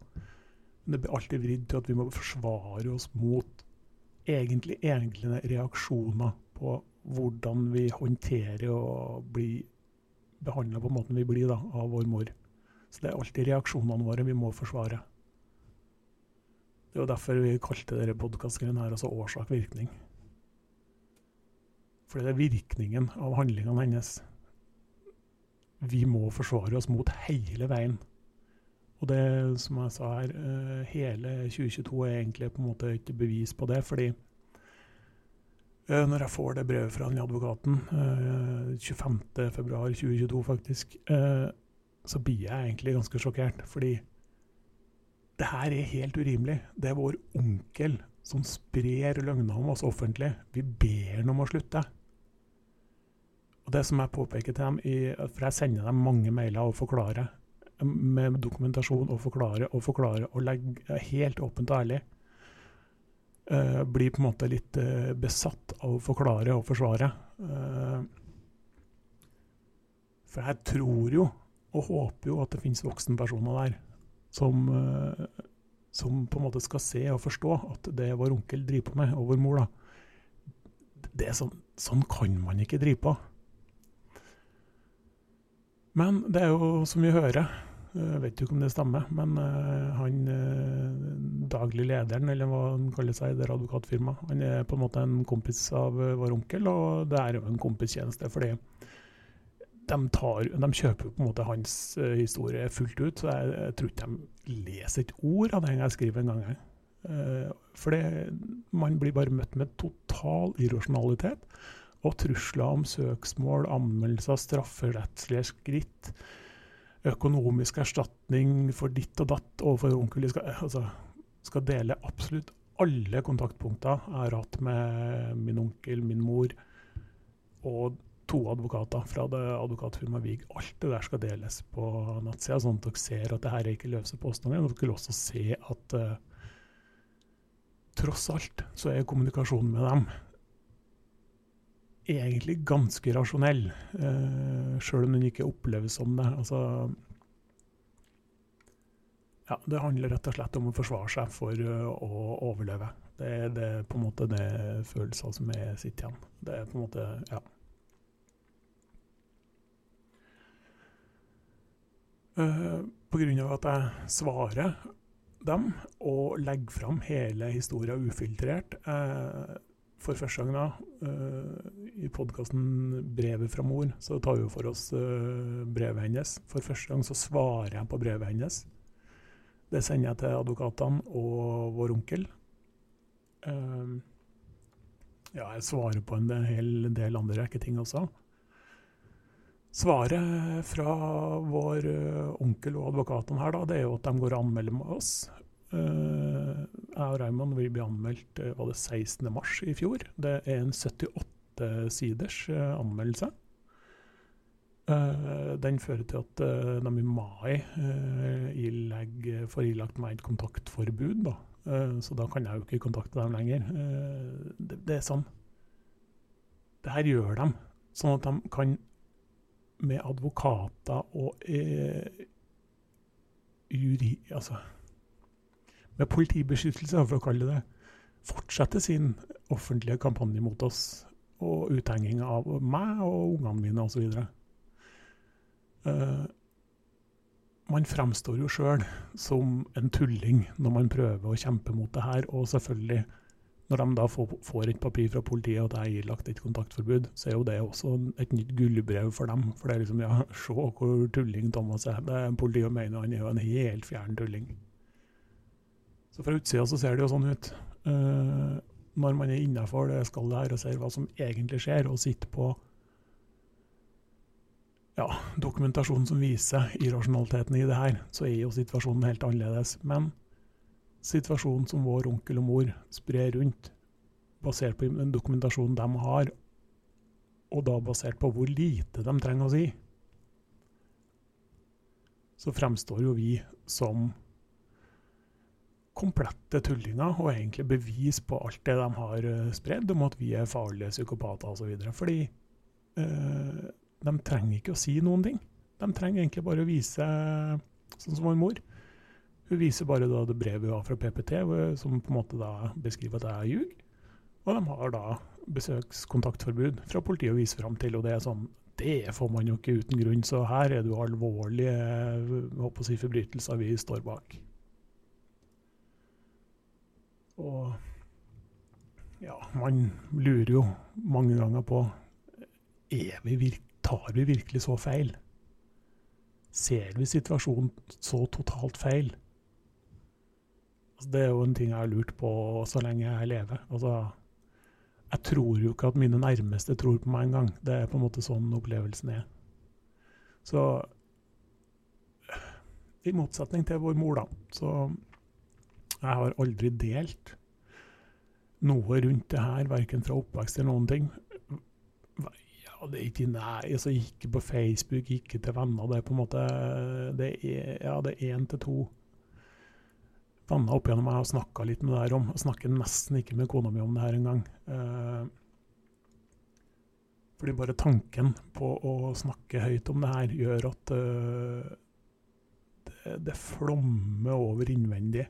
Men det blir alltid vridd til at vi må forsvare oss mot egentlig egne reaksjoner på hvordan vi håndterer og blir behandla på måten vi blir da, av vår mor. Så det er alltid reaksjonene våre vi må forsvare. Det er jo derfor vi kalte denne podkastgreien her altså årsak-virkning. For det er virkningen av handlingene hennes vi må forsvare oss mot hele veien. Og det som jeg sa her, uh, hele 2022 er egentlig på en måte ikke bevis på det. Fordi uh, når jeg får det brevet fra den advokaten, uh, 25.2.2022 faktisk, så blir jeg egentlig ganske sjokkert. Fordi det her er helt urimelig. Det er vår onkel som sprer løgner om oss offentlig. Vi ber ham om å slutte. Og det som jeg påpeker til dem, i, for jeg sender dem mange mailer og forklarer, med dokumentasjon og forklarer og forklarer, og legger helt åpent og ærlig, uh, blir på en måte litt uh, besatt av å forklare og forsvare. Uh, for jeg tror jo, og håper jo, at det finnes voksenpersoner der som, som på en måte skal se og forstå at det vår onkel driver på med, og vår mor, da, det er sånn, sånn kan man ikke drive på. Men det er jo som vi hører, jeg vet ikke om det stemmer, men uh, han uh, daglig lederen, eller hva han kaller seg i det advokatfirmaet, han er på en måte en kompis av uh, vår onkel, og det er jo en kompistjeneste, fordi de, tar, de kjøper på en måte hans historie fullt ut, så jeg, jeg, tror ikke de leser et ord av det jeg skriver en gang. for man blir bare møtt med total irrasjonalitet og trusler om søksmål, anmeldelser, strafferettslige skritt, økonomisk erstatning for ditt og datt overfor onkel. De skal, altså, skal dele absolutt alle kontaktpunkter jeg har hatt med min onkel, min mor og to advokater fra det advokatfirmaet Vig. Alt det der skal deles på nettsida, sånn at dere ser at det her er ikke løse påstander. Dere vil også se at uh, tross alt så er kommunikasjonen med dem egentlig ganske rasjonell, eh, sjøl om den ikke oppleves som det. Altså, ja, det handler rett og slett om å forsvare seg for uh, å overleve. Det, det er på en måte det følelser som er sitter igjen. Det er på en måte Ja. Uh, grunn av at jeg svarer dem og legger fram hele historien ufiltrert, uh, for første gang da, uh, i podkasten 'Brevet fra mor', så tar vi for oss uh, brevet hennes. For første gang så svarer jeg på brevet hennes. Det sender jeg til advokatene og vår onkel. Uh, Ja, jeg svarer på en hel del andre rekke ting også. Svaret fra vår onkel og advokatene her, da, det er jo at de går og anmelder med oss. Uh, jeg og Raymond vil bli anmeldt uh, var det 16. mars i fjor. Det er en 78 siders anmeldelse. den fører til at de i mai ilegg, får ilagt meg et kontaktforbud. Da. så da kan jeg jo ikke kontakte dem lenger. Det, det, er sånn. Det her gjør de, sånn at de kan med advokater og eh, juri... Altså med politibeskyttelse, for å kalle det fortsette sin offentlige kampanje mot oss og uthenging av meg og ungene mine osv. Uh, eh, man fremstår jo sjøl som en tulling når man prøver å kjempe mot det her, og selvfølgelig når de da får, et papir fra politiet og jeg er ilagt et kontaktforbud, så er jo det også et nytt gullbrev for dem. For det er liksom Ja, se hvor tulling Thomas er. Det er Politiet mener han er jo en helt fjern tulling. Så fra utsida så ser det jo sånn ut. Uh, når man er innafor det skallet her og ser hva som egentlig skjer, og sitter på ja, dokumentasjon som viser irrasjonaliteten i det her, så er jo situasjonen helt annerledes. Men situasjonen som vår onkel og mor sprer rundt, basert på den dokumentasjonen de har, og da basert på hvor lite de trenger å si, så fremstår jo vi som komplette tullinger og egentlig bevis på alt det de har eh, spredd om at vi er farlige psykopater osv. Fordi øh, de trenger ikke å si noen ting. De trenger egentlig bare å vise, sånn som vår mor, hun viser bare da det brevet hun har fra PPT, som på en måte da beskriver at jeg ljuger. Og de har da besøkskontaktforbud fra politiet å vise fram til. Og det er sånn Det får man jo ikke uten grunn, så her er det jo alvorlige si, forbrytelser vi står bak. Og ja, man lurer jo mange ganger på er vi Tar vi virkelig så feil? Ser vi situasjonen så totalt feil? Altså, det er jo en ting jeg har lurt på så lenge jeg lever. Altså, jeg tror jo ikke at mine nærmeste tror på meg engang. Det er på en måte sånn opplevelsen er. Så i motsetning til vår mor, da, så jeg har aldri delt noe rundt det her, verken fra oppvekst eller noen ting. Ja, det er ikke nei, altså ikke på Facebook, ikke til venner. Det er på en måte det er, ja, det er én til to venner opp igjennom jeg har snakka litt med det her om. Jeg snakker nesten ikke med kona mi om det her engang. Eh, fordi bare tanken på å snakke høyt om det her gjør at uh, det, det, flommer over innvendig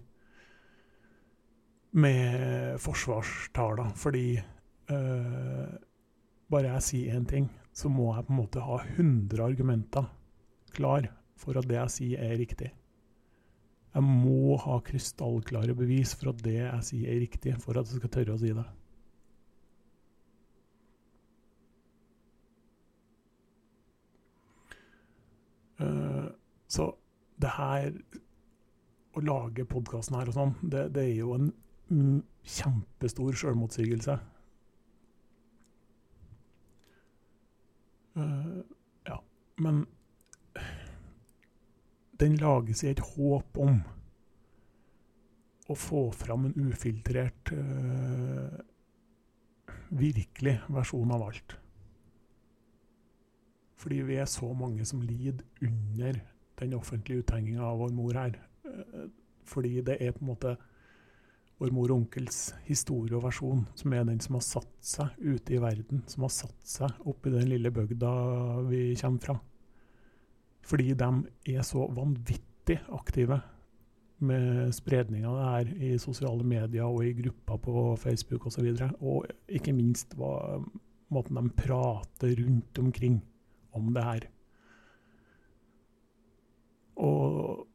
med forsvarstaler. Fordi øh, bare jeg sier én ting, så må jeg på en måte ha 100 argumenter klar for at det jeg sier, er riktig. Jeg må ha krystallklare bevis for at det jeg sier, er riktig, for at jeg skal tørre å si det. Uh, så det her Å lage podkasten her og sånn, det, det, er jo en kjempestor sjølmotsigelse. Uh, ja, men den lages i et håp om å få fram en ufiltrert, uh, virkelig versjon av alt. Fordi vi er så mange som lider under den offentlige uthenginga av vår mor her. Uh, fordi det er på en måte vår mor og onkels historie og versjon som er den som har satt seg ute i verden, som har satt seg oppi den lille bygda vi kommer fra. Fordi de er så vanvittig aktive med spredning det her i sosiale medier og i grupper på Facebook osv. Og, så og ikke minst hva, måten de prater rundt omkring om det her. Og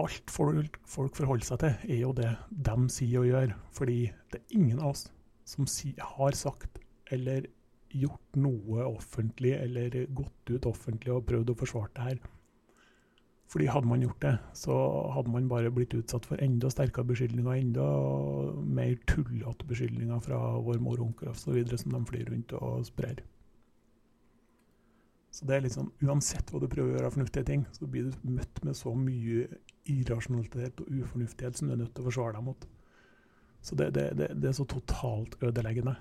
alt folk, folk forholder seg til, er jo det de sier og gjør. Fordi det er ingen av oss som si, har sagt eller gjort noe offentlig eller gått ut offentlig og prøvd å forsvare det her Fordi hadde man gjort det, så hadde man bare blitt utsatt for enda sterkere beskyldninger, enda mer tullete beskyldninger fra vår mor og onkel osv. som de flyr rundt og sprer. Så det er litt sånn, Uansett hva du prøver å gjøre av fornuftige ting, så blir du møtt med så mye irrasjonalitet og ufornuftighet som du er nødt til å forsvare deg mot. Så det, det, det, det er så totalt ødeleggende.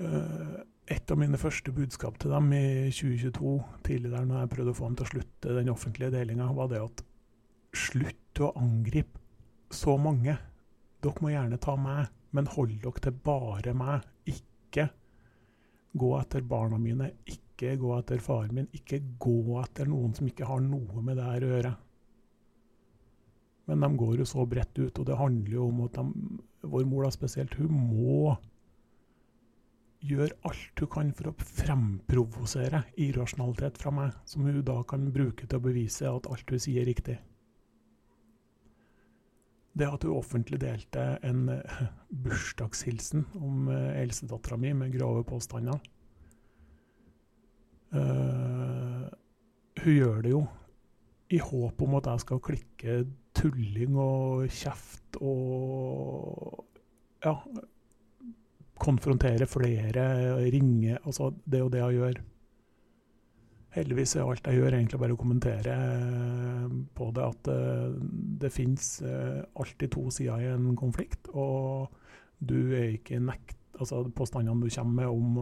Uh, et av mine første budskap til dem i 2022, tidligere når jeg prøvde å få dem til å slutte den offentlige delinga, var det at slutt å angripe så mange. Dere må gjerne ta meg, men hold dere til bare meg. Ikke gå etter barna mine, ikke gå etter faren min, ikke gå etter noen som ikke har noe med det her å gjøre. Men de går jo så bredt ut, og det handler jo om at de, vår mor da spesielt, hun må gjøre alt hun kan for å fremprovosere irrasjonalitet fra meg, som hun da kan bruke til å bevise at alt hun sier, er riktig. Det at hun offentlig delte en uh, bursdagshilsen om uh, eldstedattera mi med grove påstander uh, Hun gjør det jo i håp om at jeg skal klikke tulling og kjeft og ja, konfrontere flere, ringe altså Det er jo det jeg gjør. Heldigvis er alt jeg gjør, egentlig bare å kommentere eh, på det at eh, det finnes eh, alltid to sider i en konflikt. Og du er ikke nekt Altså påstandene du kommer med om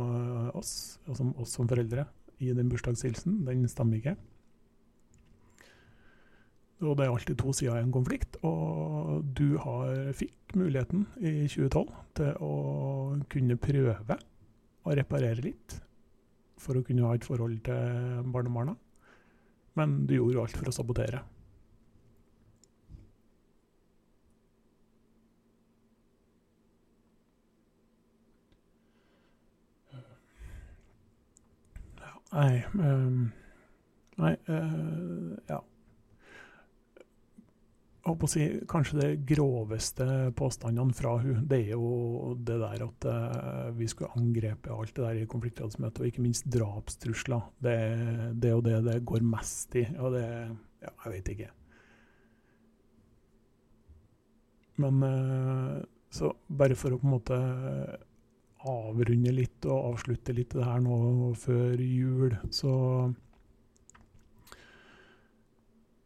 oss, altså oss som foreldre, i den bursdagshilsen, den stemmer ikke. Og det er alltid to sider i en konflikt. Og du har, fikk muligheten i 2012 til å kunne prøve å reparere litt for å kunne ha et forhold til barnebarna. Men du gjorde alt for å sabotere. Nei um, Nei, uh, ja håper å si, kanskje det groveste påstandene fra hun, det er jo det der at uh, vi skulle angrepe alt det der i konfliktrådsmøtet, og ikke minst drapstrusler. Det, det er jo det det går mest i. Og det Ja, jeg vet ikke. Men uh, så bare for å på en måte avrunde litt og avslutte litt det her nå før jul, så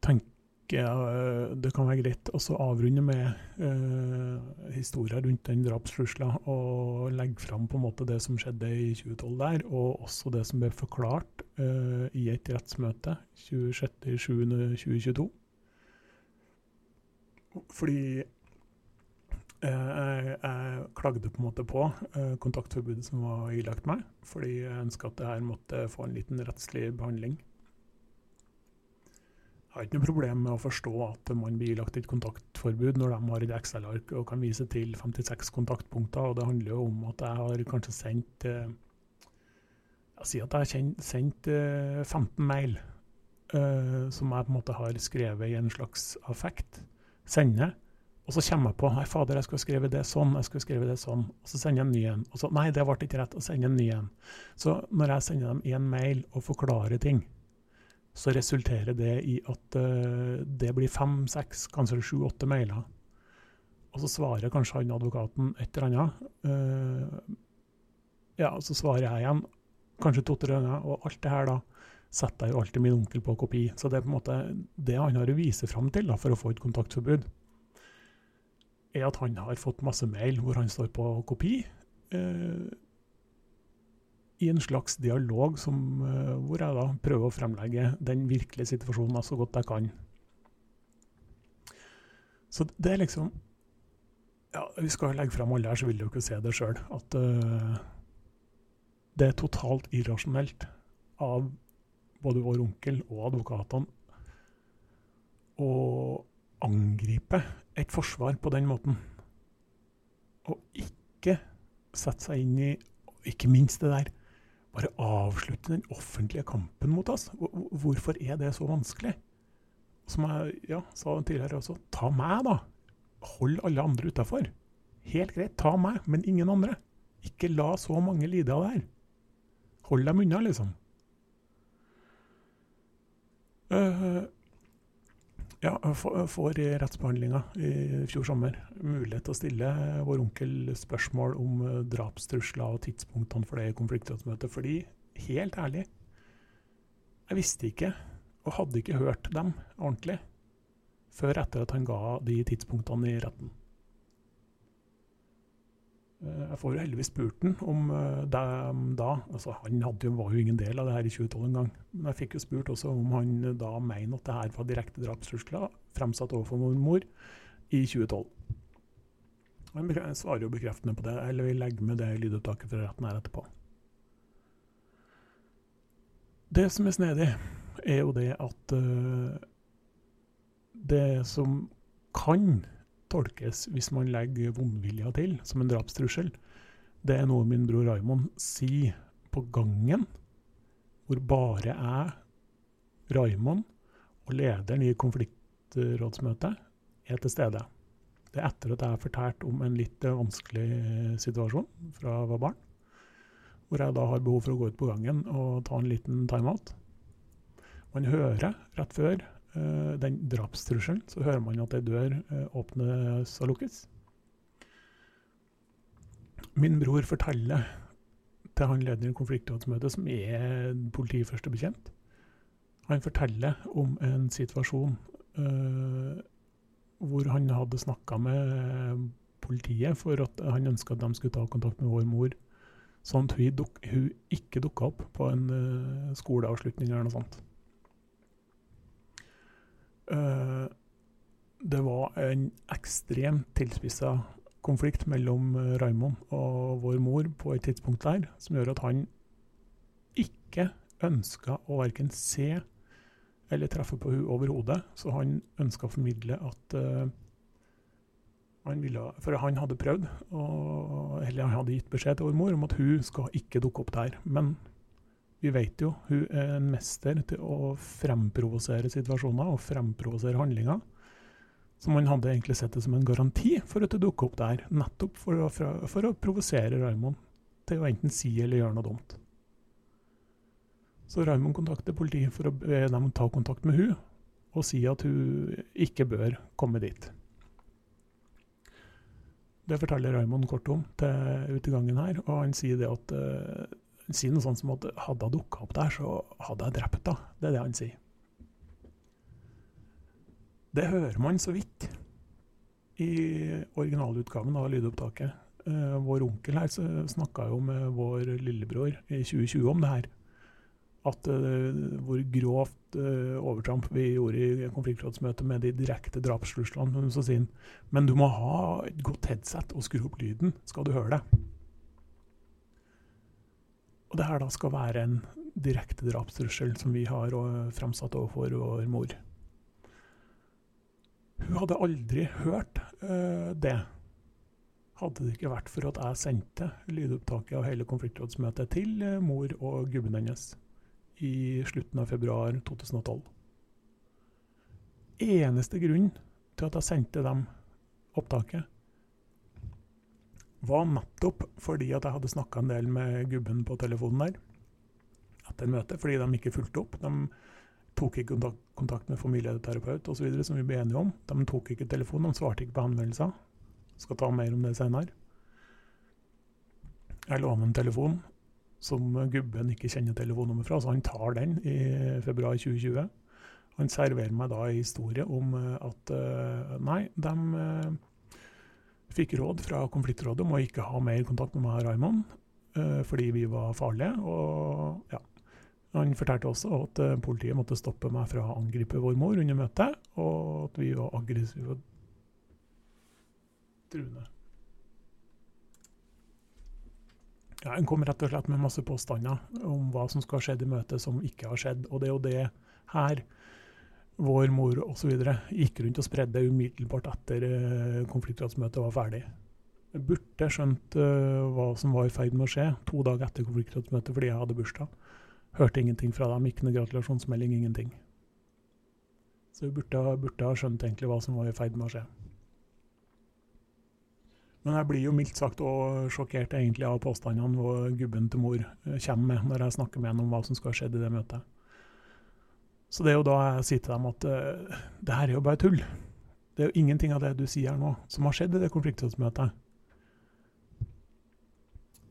tenker jeg det kan være greit å avrunde med eh, historier rundt den drapstrusla, og legge fram på en måte det som skjedde i 2012 der, og også det som ble forklart eh, i et rettsmøte 26.7.2022. Fordi jeg, jeg, klagde på en måte på kontaktforbudet som var ilagt meg, fordi jeg ønska at det her måtte få en liten rettslig behandling. Jeg har ikke noe problem med å forstå at man blir ilagt et kontaktforbud når de har et Excel-ark og kan vise til 56 kontaktpunkter. og Det handler jo om at jeg har kanskje sendt eh, Jeg sier at jeg har sendt 15 eh, mail som jeg på en måte har skrevet i en slags affekt. Sender. Og så kommer jeg på Nei, fader, jeg skulle skrevet det sånn. jeg skulle skrevet det sånn, Og så sender jeg en ny en. Og så Nei, det ble ikke rett. Og sender en ny en. Så når jeg sender dem én mail og forklarer ting, så resulterer det i at uh, det blir fem, seks, kanskje sju, åtte mailer. Og så svarer kanskje han advokaten et eller annet. Uh, ja, så svarer jeg igjen, kanskje to-tre ganger. Og alt det her da setter jeg jo alltid min onkel på kopi. Så det er på en måte det han har å vise fram til da, for å få et kontaktforbud, er at han har fått masse mail hvor han står på kopi. Eh, i en slags dialog som, eh, hvor jeg da prøver å fremlegge den virkelige situasjonen så godt jeg kan. Så det er liksom ja, Vi skal legge frem alle her, så vil dere se det sjøl. At eh, det er totalt irrasjonelt av både vår onkel og advokatene å angripe et forsvar på den måten. Og ikke sette seg inn i Ikke minst det der bare avslutte den offentlige kampen mot oss. Hvorfor er det så vanskelig? Som jeg ja, sa tidligere også, ta meg, da. Hold alle andre utafor. Helt greit, ta meg, men ingen andre. Ikke la så mange lide av det her. Hold dem unna, liksom. Uh, ja, får i rettsbehandlinga i fjor sommer mulighet til å stille vår onkel spørsmål om drapstrusler og tidspunktene for det konfliktrådsmøtet. Fordi, helt ærlig, jeg visste ikke, og hadde ikke hørt dem ordentlig, før etter at han ga de tidspunktene i retten. Eh, jeg får jo heldigvis spurt han om eh, det da. Altså, han jo, var jo ingen del av det her i 2012 engang. Men jeg fikk jo spurt også om han da mener at det her var direkte drapstrusler fremsatt overfor mor i 2012. Han svarer jo bekreftende på det, eller vi legger med det lydopptaket fra retten her etterpå. Det som er snedig, er jo det at det som kan tolkes hvis man legger vondvilja til som en drapstrussel. Det er noe min bror Raymond sier på gangen, hvor bare jeg, Raymond og lederen i konfliktrådsmøtet er til stede. Det er etter at jeg har fortalt om en litt vanskelig situasjon fra jeg var barn. Hvor jeg da har behov for å gå ut på gangen og ta en liten timeout. Man hører rett før Eh, den drapstrusselen, så hører man at ei dør eh, åpnes og lukkes. Min bror forteller til han lederen i konfliktrådsmøtet, som er politiførstebetjent, han forteller om en situasjon uh, hvor han hadde snakka med politiet for at han ønska at de skulle ta kontakt med vår mor, sånn at hun, duk, hun ikke dukka opp på en uh, skoleavslutning eller noe sånt. Uh, det var en ekstremt tilspissa konflikt mellom uh, Raymond og vår mor på et tidspunkt der, som gjør at han ikke ønska å verken se eller treffe på henne overhodet. Så han ønska å formidle at uh, han ville, For han hadde prøvd, og, eller han hadde gitt beskjed til vår mor om at hun skal ikke dukke opp der. Men vi vet jo hun er en mester til å fremprovosere situasjoner og fremprovosere handlinger. Så man hadde egentlig sett det som en garanti for at det dukker opp der, nettopp for å, for, å provosere Raymond til å enten si eller gjøre noe dumt. Så Raymond kontakter politiet for å be dem ta kontakt med hun og si at hun ikke bør komme dit. Det forteller Raymond kort om til utegangen her, og han sier det at sier noe sånt som at hadde hun dukka opp der, så hadde jeg drept henne. Det er det han sier. Det hører man så vidt i originalutgaven av lydopptaket. Uh, vår onkel her snakka jo med vår lillebror i 2020 om det her. At uh, hvor grovt uh, overtramp vi gjorde i konfliktrådsmøtet med de direkte drapstruslene. Men du må ha et godt headset og skru opp lyden, skal du høre det. Og det her da skal være en direkte drapstrussel som vi har fremsatt overfor vår mor. Hun hadde aldri hørt uh, det. Hadde det ikke vært for at jeg sendte lydopptaket av hele konfliktrådsmøtet til uh, mor og gubben hennes i slutten av februar 2012. Eneste grunn til at jeg sendte dem opptaket, var nettopp fordi at jeg hadde snakka en del med gubben på telefonen der etter møtet, fordi de ikke fulgte opp. De tok ikke kontakt, med familieterapeut osv., som vi ble enige om. De tok ikke telefonen, de svarte ikke på henvendelser. Skal ta mer om det senere. Jeg låner en telefon som gubben ikke kjenner telefonnummeret fra, så han tar den i februar 2020. Han serverer meg da en historie om at eh, nei, de fikk råd fra konfliktrådet om å ikke ha mer kontakt med meg og Raymond, uh, fordi vi var farlige. og ja. Han fortalte også at uh, politiet måtte stoppe meg fra å angripe vår mor under møtet, og at vi var aggressive og truende. Ja, En kom rett og slett med masse påstander om hva som skal ha skjedd i møtet som ikke har skjedd. Og det er jo det her vår mor osv. gikk rundt og spredde umiddelbart etter uh, konfliktrådsmøtet var ferdig. Jeg burde skjønt uh, hva som var i ferd med å skje to dager etter konfliktrådsmøtet fordi jeg hadde bursdag. Hørte ingenting fra dem, ikke noe gratulasjonsmelding, ingenting. Så jeg burde, burde ha skjønt egentlig hva som var i ferd med å skje. Men jeg blir jo mildt sagt og sjokkert egentlig av påstandene gubben til mor eh, kommer med når jeg snakker med henne om hva som skal ha skjedd i det møtet. Så det er jo da jeg sier til dem at uh, det her er jo bare tull. Det er jo ingenting av det du sier her nå, som har skjedd i det konfliktrådsmøtet.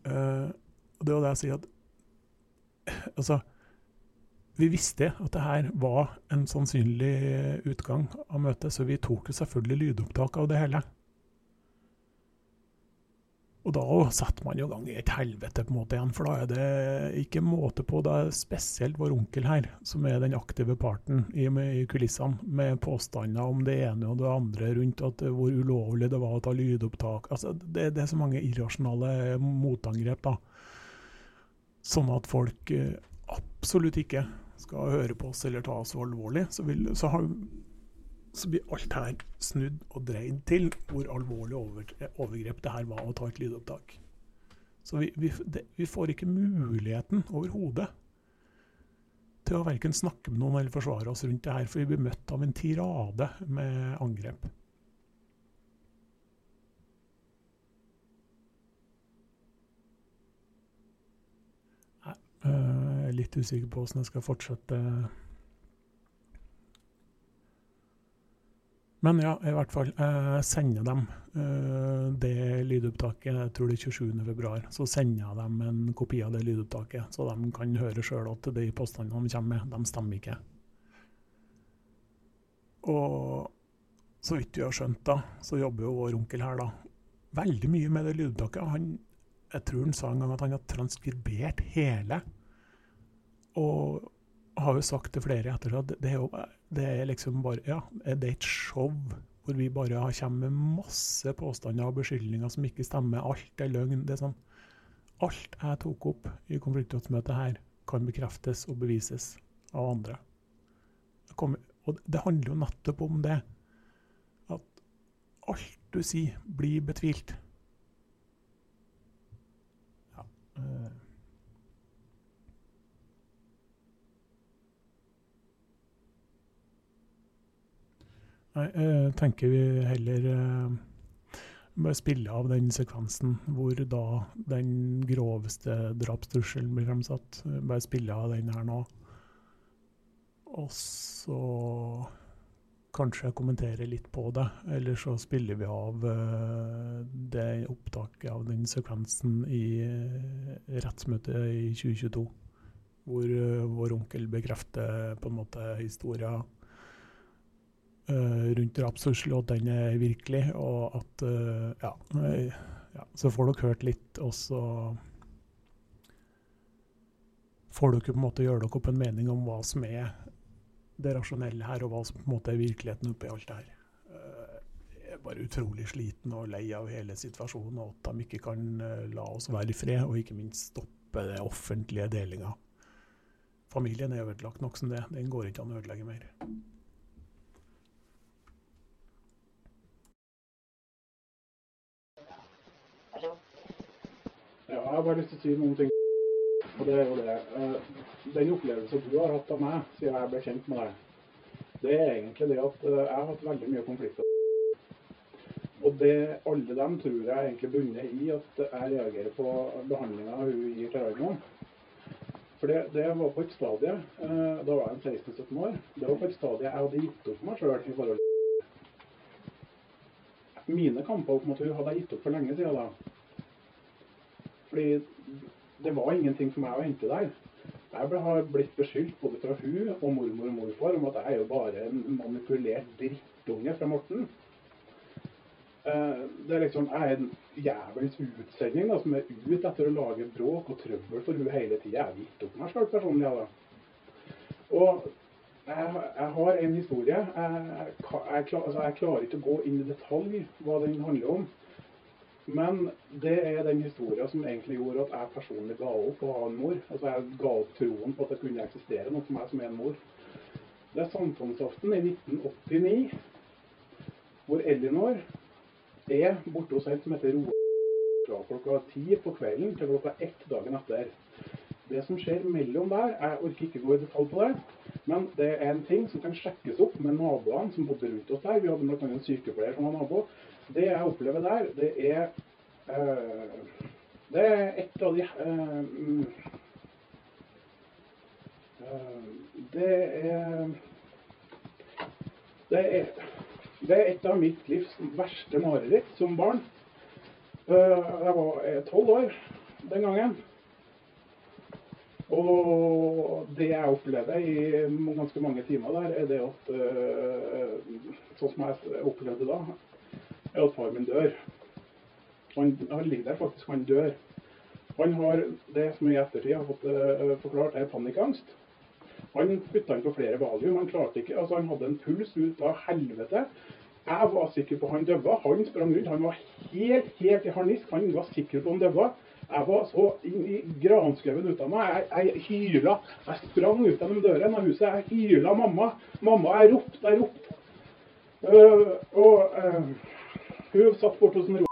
Uh, og det er jo det jeg sier at Altså, vi visste at det her var en sannsynlig utgang av møtet, så vi tok jo selvfølgelig lydopptak av det hele. Og da setter man jo gang i et helvete på en måte igjen, for da er det ikke måte på. Det er spesielt vår onkel her, som er den aktive parten i, i kulissene, med påstander om det ene og det andre rundt at hvor ulovlig det var å ta lydopptak. Altså, det, det er så mange irrasjonale motangrep, da. Sånn at folk eh, absolutt ikke skal høre på oss eller ta oss så alvorlig. Så, vil, så har så blir alt her snudd og dreid til hvor alvorlig overgrep det her var å ta et lydopptak. Så vi, vi, det, vi får ikke muligheten overhodet til å verken snakke med noen eller forsvare oss rundt det her, for vi blir møtt av en tirade med angrep. Jeg er litt usikker på hvordan jeg skal fortsette Men ja, i hvert fall. Jeg sender dem uh, det lydopptaket, jeg tror det er 27.2. Så sender jeg dem en kopi av det lydopptaket, så de kan høre sjøl at de påstandene de kommer med, de stemmer ikke. Og så vidt vi har skjønt, da, så jobber jo vår onkel her da veldig mye med det lydopptaket. Han, jeg tror han sa en gang at han har transkribert hele. Og har jo sagt til flere etter at det er jo det er liksom bare Ja, det er et show hvor vi bare kommer med masse påstander og beskyldninger som ikke stemmer. Alt er løgn. Det er sånn Alt jeg tok opp i konfliktrådsmøtet her, kan bekreftes og bevises av andre. Og det handler jo nettopp om det. At alt du sier, blir betvilt. Ja. Nei, jeg tenker vi heller eh, bare spille av den sekvensen hvor da den groveste drapstrusselen blir fremsatt. Bare spille av den her nå. Og så kanskje kommentere litt på det. Eller så spiller vi av uh, det opptaket av den sekvensen i rettsmøtet i 2022. Hvor vår onkel bekrefter på en måte historien rundt drapstrussel, og den er virkelig. Og at uh, ja, ja, Så får dere hørt litt, og så får dere på en måte gjøre dere opp en mening om hva som er det rasjonelle her, og hva som på en måte er virkeligheten oppi alt det her. Jeg er bare utrolig sliten og lei av hele situasjonen, og at de ikke kan la oss være i fred, og ikke minst stoppe det offentlige delinga. Familien er ødelagt nok som det. Den går ikke an å ødelegge mer. Ja, jeg har bare lyst til å si noen ting. Og det er jo det. Eh, den opplevelsen du har hatt av meg siden jeg ble kjent med deg, det er egentlig det at eh, jeg har hatt veldig mye konflikter. Og det, alle dem tror jeg egentlig bunner i at jeg reagerer på behandlinga hun gir til Raimo. For det, det, var på et stadie, eh, da var jeg 16-17 år, det var på et stadie jeg hadde gitt opp meg sjøl i forhold Mine kamper opp mot henne hadde jeg gitt opp for lenge siden da. Fordi det var ingenting for meg å hente der. Jeg har blitt beskyldt både fra hun og mormor og morfar om at jeg er jo bare en manipulert drittunge fra Morten. Eh, det er liksom, Jeg er en jævels utsending da, som er ute etter å lage bråk og trøbbel for hun hele tida. Jeg har gitt opp meg sjøl personlig. Ja, da. Og jeg, jeg, har en historie. Jeg, jeg, jeg klarer ikke å gå inn i detalj hva den handler om. Men det er den historien som egentlig gjorde at jeg personlig ga opp å ha en mor. Altså Jeg ga opp troen på at det kunne eksistere noe for meg som er en mor. Det er samfunnsaften i 1989 hvor Elinor er borte hos en som heter Roar fra klokka ti på kvelden til klokka ett dagen etter. Det som skjer mellom der, jeg orker ikke gå i detalj på det, men det er en ting som kan sjekkes opp med naboene som bodde rundt oss der. Vi hadde bl.a. en sykepleier som var nabo. Det jeg opplever der, det er uh, Det er et av de uh, Det er det er, det er et av mitt livs verste mareritt som barn. Jeg var tolv år den gangen. Og det jeg opplevde i ganske mange timer der, er det at Sånn som jeg opplevde da, er at far min dør. Han, han ligger der faktisk, han dør. Han har det som i ettertid har fått uh, forklart, er panikkangst. Han putta inn på flere valium. Han klarte ikke, altså han hadde en puls ut av helvete. Jeg var sikker på han døde. Han sprang rundt. Han var helt, helt i harnisk. Han var sikker på han døde. Jeg var så inn i granskauen ut av meg. Jeg, jeg hyla. Jeg sprang ut gjennom døren av huset. Jeg hyla mamma. Mamma, jeg ropte, jeg ropte. Uh, og øh, hun satt borte hos en ro...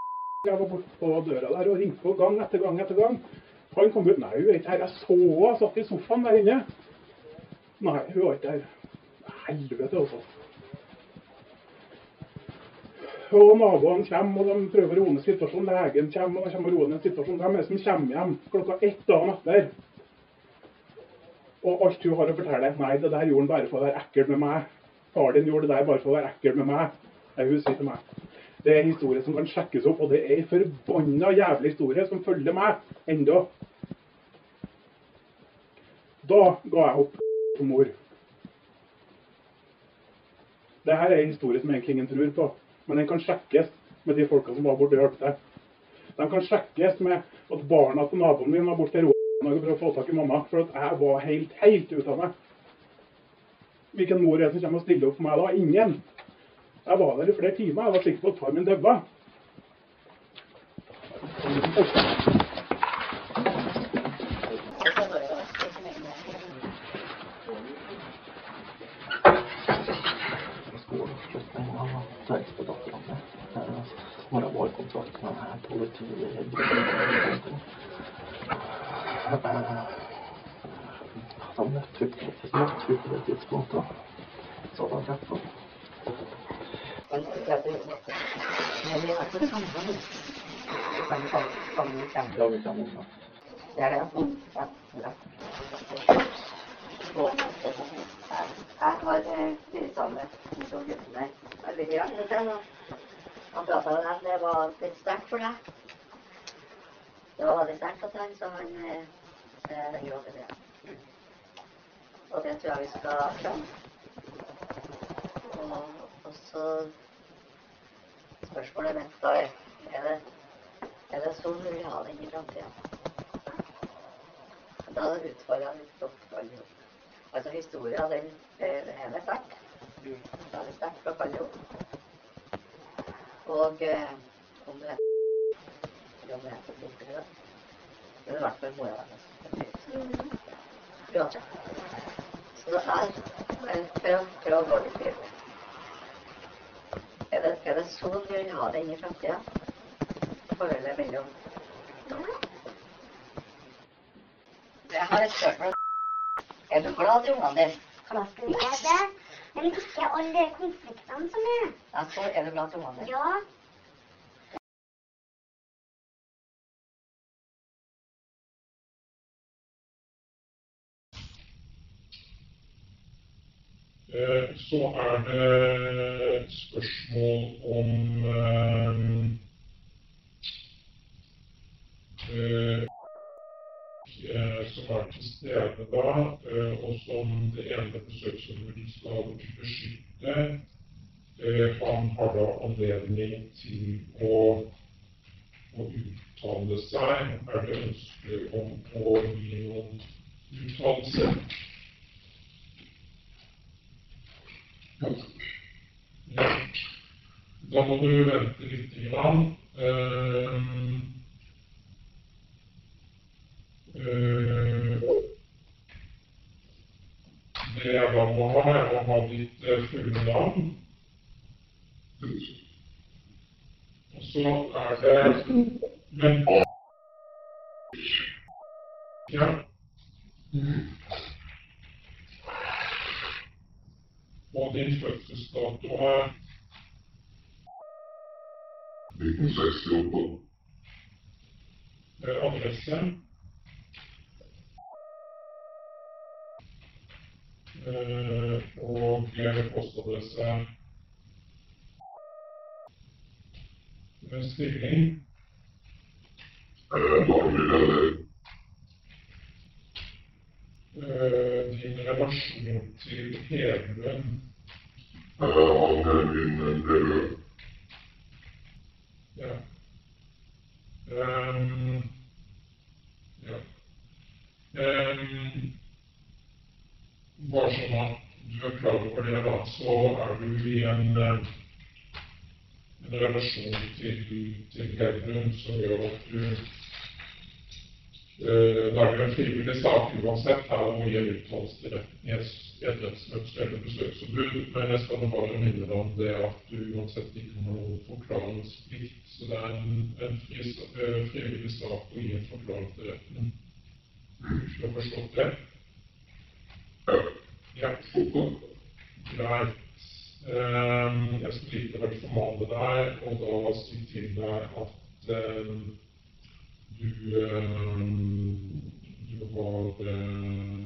Jeg var borte på døra der og ringte på gang etter gang etter gang. Han kom ut. Nei, hun er ikke her. Jeg så henne satt i sofaen der inne. Nei, hun var ikke der. Helvete, altså. Og naboene kommer, og de prøver å roe ned situasjonen. Legen kommer, og de kommer og roer ned situasjonen. Hvem er det som kommer hjem klokka ett dagen etter? Og alt hun har å fortelle Nei, det der gjorde han bare for å være ekkel med meg. Far din gjorde det der bare for å være ekkel med meg. Det hun sier til meg. Det er en historie som kan sjekkes opp, og det er en forbanna jævlig historie som følger meg enda. Da ga jeg opp som mor. Det her er en historie som egentlig ingen tror på, men den kan sjekkes med de folka som var borte og hjalp til. De kan sjekkes med at barna til naboen min var borte til og prøvde å få tak i mamma, for at jeg var helt, helt ute av meg. Hvilken mor er det som kommer og stiller opp for meg da? Ingen. Jeg var der i flere timer. Jeg var sikker på at far min døde. skolen slutning av at eldstedattera mi når jeg var i kontakt med politiet Da møtte vi på det møtte vi på det tidspunktet. Så da rett opp. Men jeg tror Men vi har ikke samfunn. Men som, som vi kommer. Ja, vi kan unna. Det er det. Ja. Ja. Og, jeg har eh, de to guttene veldig mye. Han pratet med dem, det var litt var. Og det tror jeg vi skal fram. Og, og så spørsmålet mitt da er, er det, er det sånn vi vil ha det i framtida? Da er det utfordra litt opp alle sammen. Altså historia, den, eh, den er det sterkt. Veldig sterkt for alle sammen. Og eh, om det er eller om det er for borte, det er i hvert fall mora hennes. Uansett. Så det er for å gå litt videre. Er det, er det sånn vi vil ha det inn i framtida? Forholdet mellom Jeg har et spørsmål. Er du glad i ungene dine? Du er det. Men ikke alle konfliktene som er. Altså, er du glad i ungene dine? Ja, Så er det et spørsmål om eh, eh, eh, som er til stede da, eh, og som det ene besøksrommet skal beskytte. Eh, Han har da anledning til å, å uttale seg. Er det ønskelig om å gi noen uttalelse? Ja. Da må du vente litt. Grann. Uh, eh, det jeg da må ha, er å ha ditt eh, fulle navn. Og så er det Men Ja. Og din fødselsdato er 1968. eh, adresse eh, og postadresse eh, stilling. Barneleder. Din relasjon til. Eh, Han er min nevø. Ja. Ehm, ja. Ehm, bare sånn at du er klar over det, da, så er du i en, eh, en relasjon til, til Hedlund som gjør at du eh, det en frivillig sak uansett her om å gi uttalelse til retten i et rettsmøte eller besøksombud, men jeg skal bare minne deg om det at du uansett ikke har noen forklaringsplikt. Så det er en, en fri, eh, frivillig sak å gi en forklaring til retten. Du har forstått det? Ja. Greit. Ehm, jeg skal likevel formale deg, og da si til deg at du, ehm, du har eh,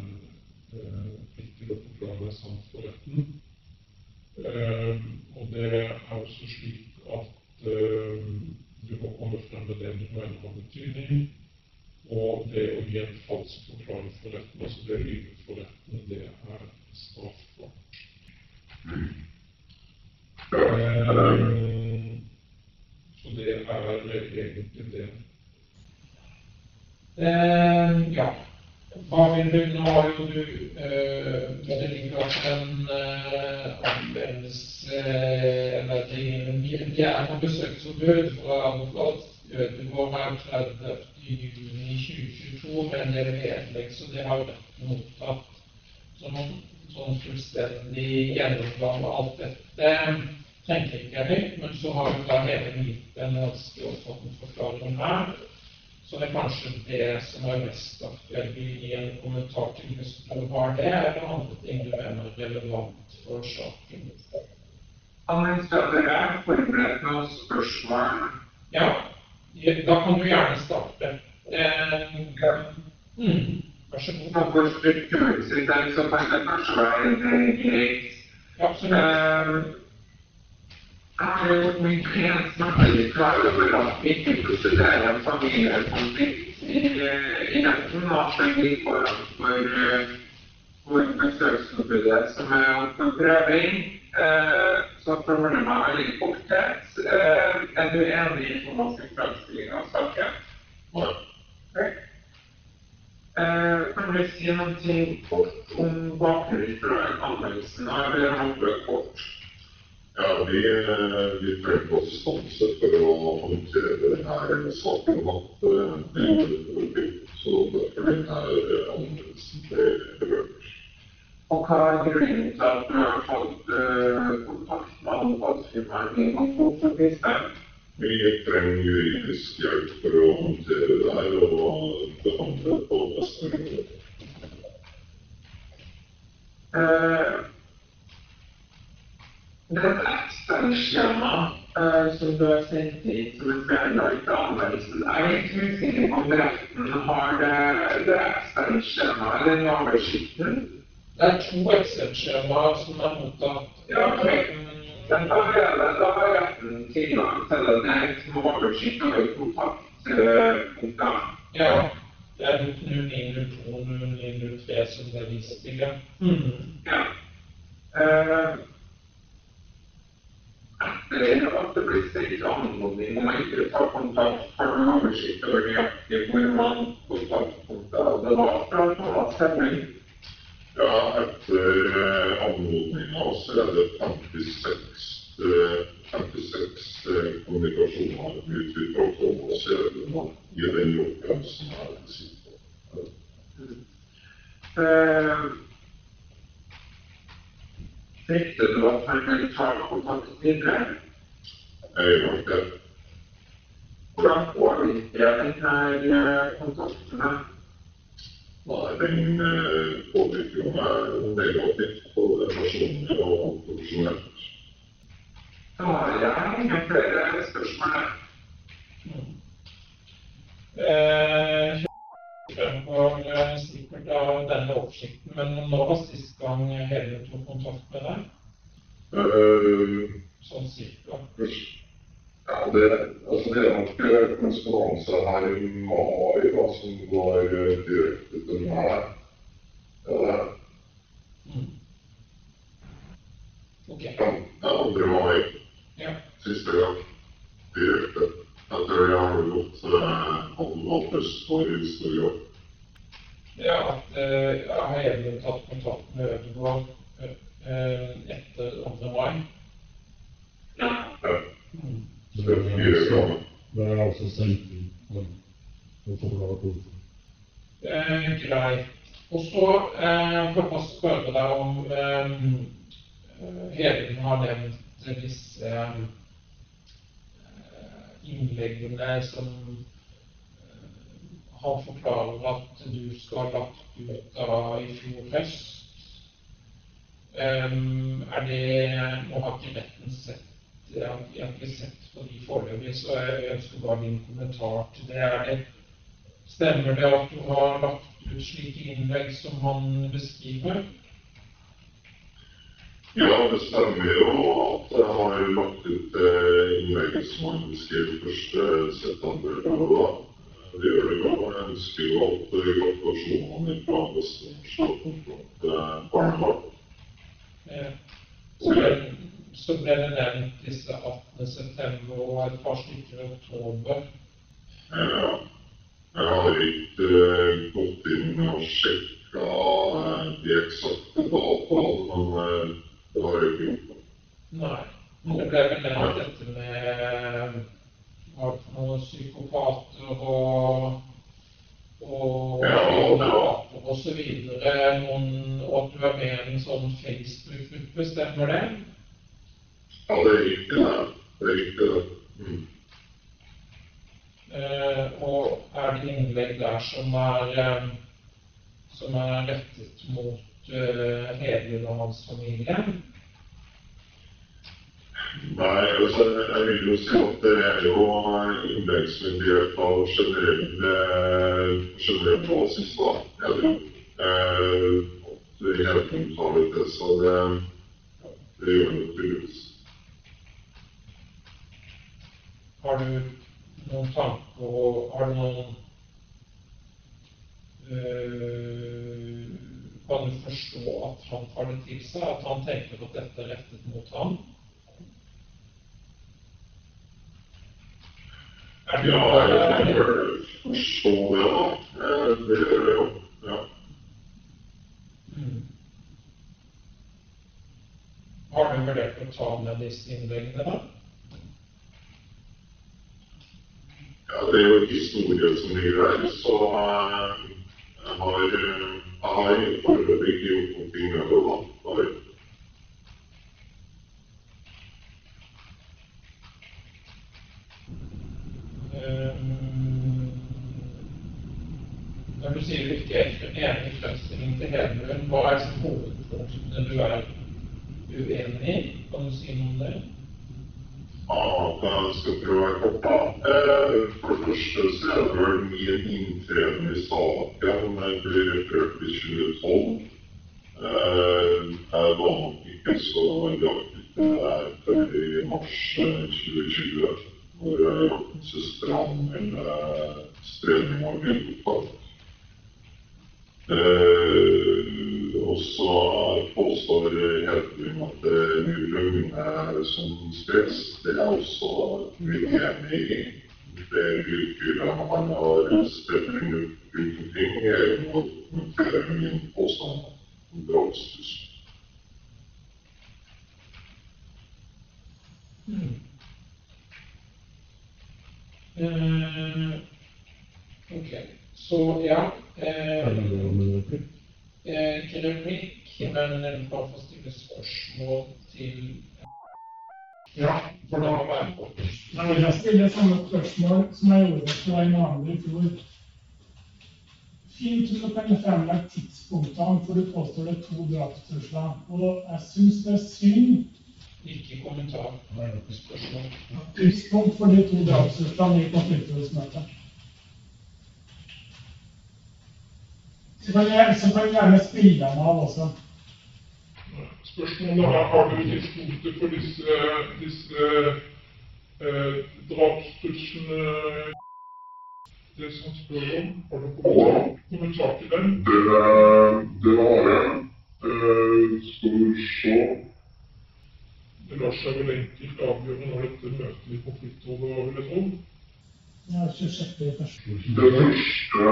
eh, plikt til å forklare deg sant for retten. Ehm, og det er også slik at ehm, du må komme frem med det du mener har betydning. Og det å gi en falsk forklaring for retten, altså det å lyve for retten, det er straffbart. Ehm, så det er egentlig det. Eh, ja. Hva vil du Nå har jo du eh, Det ligger også en til Vi er på besøksforbud fra advokat Ødegaard her 30. juni 2022 med en del vedlegg, så det har vært mottatt. som en sånn fullstendig gjennomgang av alt dette tenker ikke jeg høyt, men så har jo da hele gitt en ganske omfattende forklaring her. Det er kanskje det som er mest aktuelt i en kommentar til du har det, eller ting du mener er relevant for saken. Anne er forberedt noen spørsmål. Ja, da kan du gjerne starte. Eh, mm, vær så god. Noe struktursiden så kan det kanskje være greit. Absolutt. I retten, det blir foran for, eh, for besøksforbudet som er på prøving. Eh, Så problemet er litt borthet. Eh, Er du enig i Thomas' framstilling av saken? Eh, Kan du si noe kort om bakgrunnen for anmeldelsen av Rampe kort? Ja, vi, eh, vi prøvde å stanse for å håndtere denne saken. At, eh, så derfor denne anmeldelsen det berørt. Og hva er grunnen til at du har fått eh, kontakt med advokatfirmaet? Vi trenger juridisk hjelp for å håndtere det her og behandle på beste måte. Eh, Det er et eksternt eh, som du har sendt inn som et vedlegg til anmeldelsen. Er ikke usikker på om retten har det, det eksterne skjemaet, den oversikten. Det er to Excel-skjemaer som er mottatt. Ja, ok. Den har hele, da har retten tilgang til den her som oversikt over kontaktpunkter. Ja, det er 0902 0903 som det viser til, ja. Mm. Ja. Eh, Etter at det blir stilt anmodning om ikke å ta kontakt for å oversikt over nøyaktig hvor kontaktpunkter det var fra Thomas Hemming. Ja, etter eh, så er det 56, eh, 56 eh, kommunikasjoner utgitt av Thomas Gjerdeland i den oppgrensen her. Eh, Frykter du at han vil ta kontakt videre? Det. Hvordan påvirker denne kontakten deg? Nei, den eh, påvirker jo meg negativt på personlig og profesjonelt. Da har jeg ingen flere spørsmål. Eh, fremgår eh, sikkert av denne oversikten, men når var sist gang hele tok kontakt med deg? Eh, Sånn cirka. Ja, det, altså det er nok konsekvenser her i mai da, som går eh, direkte til meg. Ja, det er Mm. Ja, Andre mai, Ja. siste gang. Direkte. Etter jeg har gått eh, halv østfor i stor jobb. Ja, eh, jeg har Helen tatt kontakt med Ødegaard eh, etter 2. mai. Ja, Mm. Det er altså inn og hvorfor. Eh, greit. Og så eh, får jeg spørre deg om eh, eh, har nevnt disse eh, innleggene som eh, han forklarer at du skal ha lagt ut av i fjor høst. Er det Nå har ikke retten sett jeg har, jeg har ikke sett på de foreløpig, så jeg ønsker bare din kommentar til det. Er det Stemmer det at du har lagt ut slike innlegg som han beskriver? Ja, det stemmer jo at jeg har lagt ut innlegg innlegget som han beskrev første sett andre da. Det gjør det jo. Jeg ønsker jo at eh, gratulasjonene fra Vestlandet skal komme til barnebarn. Ja. Så ble, så ble det nevnt disse 18. september og et par stykker i oktober. Ja. Jeg har ikke eh, gått inn og sjekka eh, de eksakte dataene, men det har jeg ikke gjort. Nei. nå det ble vel nevnt dette med noen psykopater og og Ja, og, og så videre, noen, og at du er med i en sånn Facebook-gruppe, stemmer det? Ja, det er riktig, det. Er riktig, det. Mm. Uh, og er det innlegg der som er, um, som er rettet mot uh, Hedlund og hans familie? Nei, altså, jeg vil jo si at det er jo innleggsmyndighet av generell, eh, generell basis, da. Jeg vil, eh, at det helt tar det så det, det gjør det tydeligvis. Har du noen tanker og har du noen øh, Kan du forstå at han tar det til seg, at han tenker at dette er rettet mot ham? Ja, jeg forstår forstå det, da. Det gjør jeg jo. Ja. Mm. Har du vurdert å ta med disse innleggene, da? Ja, det er jo historie som ligger der, så eh, har, eh, jeg har foreløpig ikke gjort noe med. Bare Ehm, Når du sier du ikke er enig i fremstillingen til Hedlund, hva er hovedpunktene du er uenig i? Kan du si noe om det? Eh, For det første så er det vel min inntreden i saken ble referert i 2012. Eh, Jeg var nok ikke så langt før i mars eh, 2020, hvor jeg jobbet søstrene med spredning av grønnkontakt. Eh, og så påstår Hedvig at det er mye løgner som spres. Det er også mye enig i. Det virker at man har spredt rundt omkring er min påstand om drapstrusler. Eh, ok, så ja. Eh, eh, men replikk, men bare for å stille spørsmål til Ja, for da må jeg på? Da vil jeg stille samme spørsmål som jeg gjorde til Ainander i fjor. Fint om du kan fremlegge tidspunktene, for du påstår det er to drapstrusler. Og jeg syns det er synd Ikke kommentar. Spørsmål. tidspunkt for de to drapstruslene i konfliktrådsmøtet. Så kan jeg, så kan jeg gjerne spille dem av også. Spørsmålet er har du tidspunktet for disse, disse eh, drapstruslene det som spør om? Har du kommentar, kommentar til den? Det, det har jeg. Eh, skal vi se. Det lar seg vel enkelt avgjøre når dette møtet i konfliktrådet, vil jeg tro. Ja, 26. i første. Det første,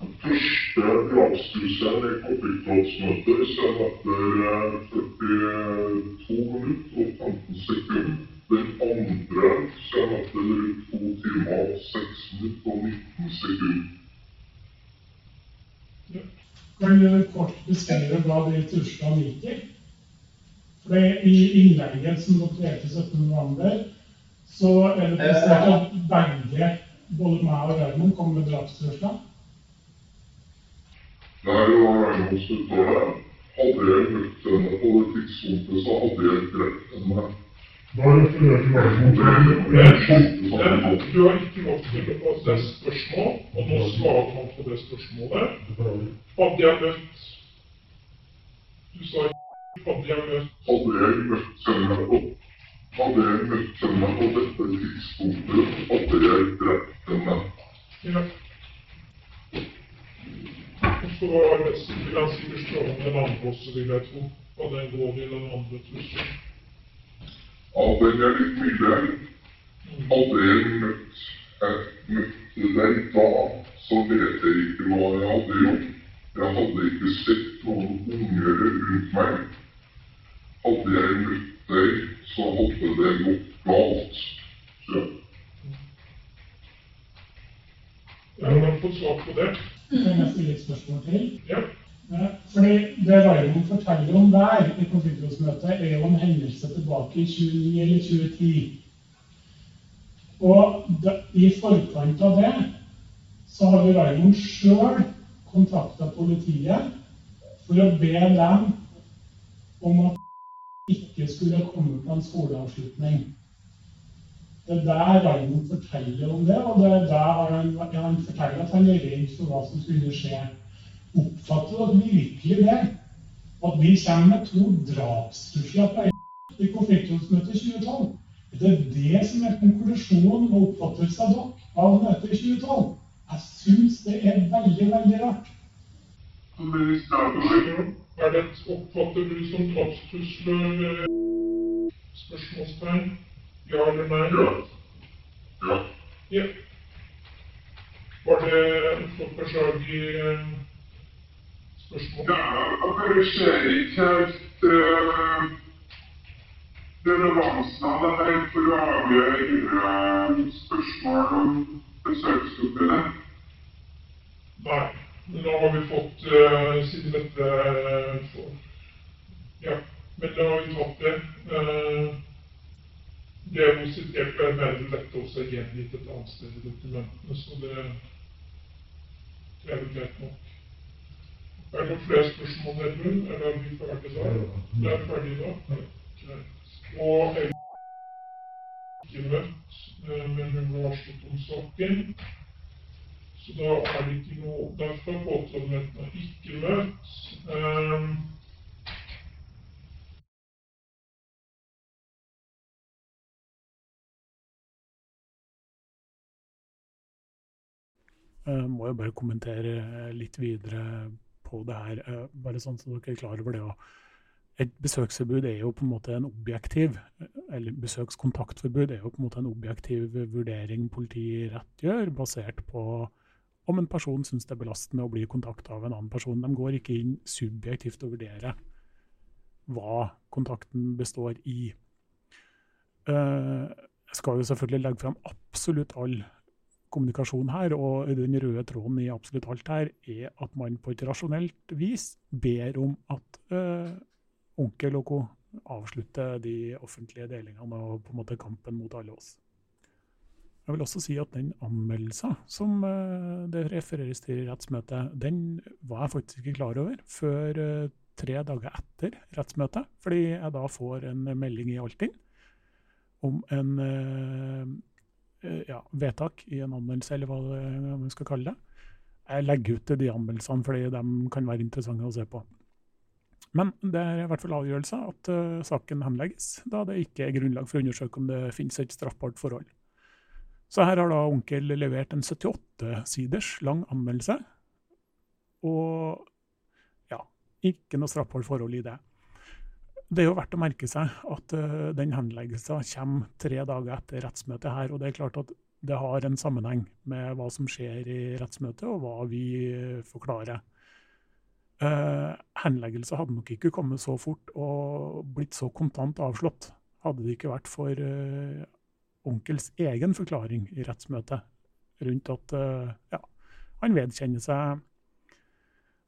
første drapstrusselen i konfliktrådsmøtet kommer etter eh, 42 minutter og 15 sekunder. Den andre kommer etter rundt 2 timer og 6 minutter og 19 sekunder. Kan du kort beskrive hva de truslene i? For det I innlegget som noterte levert 17.11, så er det presentert at begge, både meg og Raymond, kom med drapstrusler. Nei, det var Raymond som uttaler det. Hadde jeg møtt henne på det tidspunktet, så hadde jeg drept henne. Da refererer Raymond til Du har ikke lov til å få det spørsmål, og nå svarer han på det spørsmålet. Hadde jeg møtt Du sa hadde jeg møtt Hadde jeg møtt henne på hadde jeg møtt henne på dette tidspunktet, hadde jeg drept henne. Ja. Så er om den andre også, vil jeg tro. Og den går i den andre trusselen. Av den jeg litt mildere. Hadde jeg møtt, jeg møtte deg da, så vet jeg ikke hva jeg hadde gjort. Jeg hadde ikke sett noen unger rundt meg. Hadde jeg møtt deg, så hadde det gått galt. Så, Ja, har han fått svar på det. Kan jeg stille et spørsmål til? Ja. Fordi Det Raymond forteller om der i konfliktrådsmøtet, er jo en hendelse tilbake i 2009 eller 2010. Og i forkant av det så har Raymond sjøl kontakta politiet for å be dem om at ikke skulle komme på en skoleavslutning. Det er der Raymond forteller om det, og det er der han, han forteller at han er redd for hva som skulle skje. Oppfatter dere virkelig det? At vi kommer med to drapstrusler på i konfliktrådsmøtet i 2012? Er det det som er konklusjonen og oppfattelsen av dere av møtet i 2012? Jeg syns det er veldig, veldig rart. Er det et oppfatter du som drapstrusler? Spørsmålstegn? Ja eller nei? ja. Ja. Ja. Var det Flott beslag i eh, spørsmål? Jeg ser ikke helt uh, relevansen av det her for å avgjøre spørsmål om besøksforbundet. Nei. Men nå har vi fått, uh, siden dette uh, for, Ja, men da har vi tatt det. Eh, det er jo sitert en veldig lett også er gjengitt et annet sted i dokumentene, så det, det er vel greit nok. Er det noen flere spørsmål, Edmund? Eller er vi ferdige da? Vi er ferdige da? Greit. Og jeg har ikke møtt, eh, men hun har varslet om saken. Så da er det ikke noe Derfor har påtalemyndigheten ikke møtt. Um, Jeg må jo bare kommentere litt videre på det her, eh, bare sånn så dere er klar over det. Et besøksforbud er jo på en måte en objektiv, eller besøkskontaktforbud er jo på en måte en objektiv vurdering politirett gjør, basert på om en person syns det er belastende å bli kontakta av en annen person. De går ikke inn subjektivt og vurderer hva kontakten består i. Eh, Jeg skal jo selvfølgelig legge fram absolutt all kommunikasjon her, og den røde tråden i absolutt alt her er at man på et rasjonelt vis ber om at eh, onkel og co. avslutter de offentlige delingene og på en måte kampen mot alle oss. Jeg vil også si at den anmeldelsen som eh, det refereres til i rettsmøtet, den var jeg faktisk ikke klar over før eh, tre dager etter rettsmøtet, fordi jeg da får en melding i Altinn om en ja, vedtak i en anmeldelse, eller hva man skal kalle det. jeg legger ut de anmeldelsene fordi de kan være interessante å se på. Men det er i hvert fall avgjørelse at uh, saken henlegges, da det ikke er grunnlag for å undersøke om det finnes et straffbart forhold. Så her har da onkel levert en 78-siders lang anmeldelse, og ja, ikke noe straffbart forhold i det. Det er jo verdt å merke seg at uh, den henleggelsen kommer tre dager etter rettsmøtet her, og det er klart at det har en sammenheng med hva som skjer i rettsmøtet, og hva vi forklarer. Uh, henleggelse hadde nok ikke kommet så fort og blitt så kontant avslått, hadde det ikke vært for uh, onkels egen forklaring i rettsmøtet rundt at uh, ja, han vedkjenner seg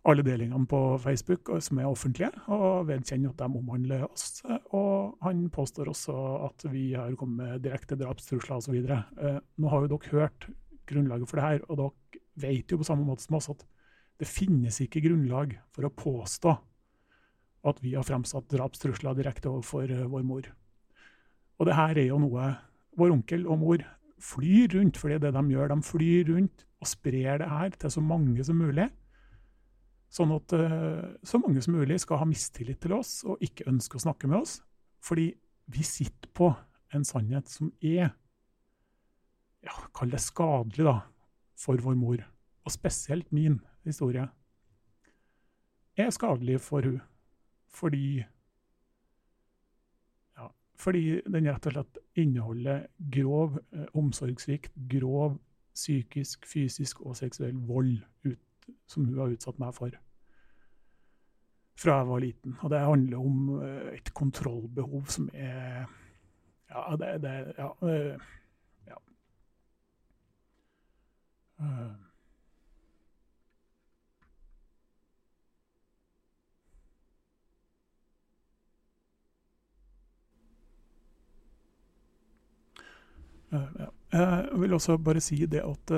alle delingene på Facebook som er offentlige, og vedkjenner at de omhandler oss. Og han påstår også at vi har kommet med direkte drapstrusler osv. Uh, nå har jo dere hørt grunnlaget for det her, og dere vet jo på samme måte som oss at det finnes ikke grunnlag for å påstå at vi har fremsatt drapstrusler direkte overfor uh, vår mor. Og det her er jo noe vår onkel og mor flyr rundt, for det er det de gjør. De flyr rundt og sprer det her til så mange som mulig. Sånn at uh, så mange som mulig skal ha mistillit til oss og ikke ønske å snakke med oss. Fordi vi sitter på en sannhet som er ja, kall det skadelig da, for vår mor. Og spesielt min historie, er skadelig for hun. Fordi ja, fordi den rett og slett inneholder grov eh, omsorgssvikt, grov psykisk, fysisk og seksuell vold ut, som hun har utsatt meg for fra jeg var liten. Og det handler om uh, et kontrollbehov som er Ja, det, det Ja. Uh, ja. Ja. Jeg vil også bare si det at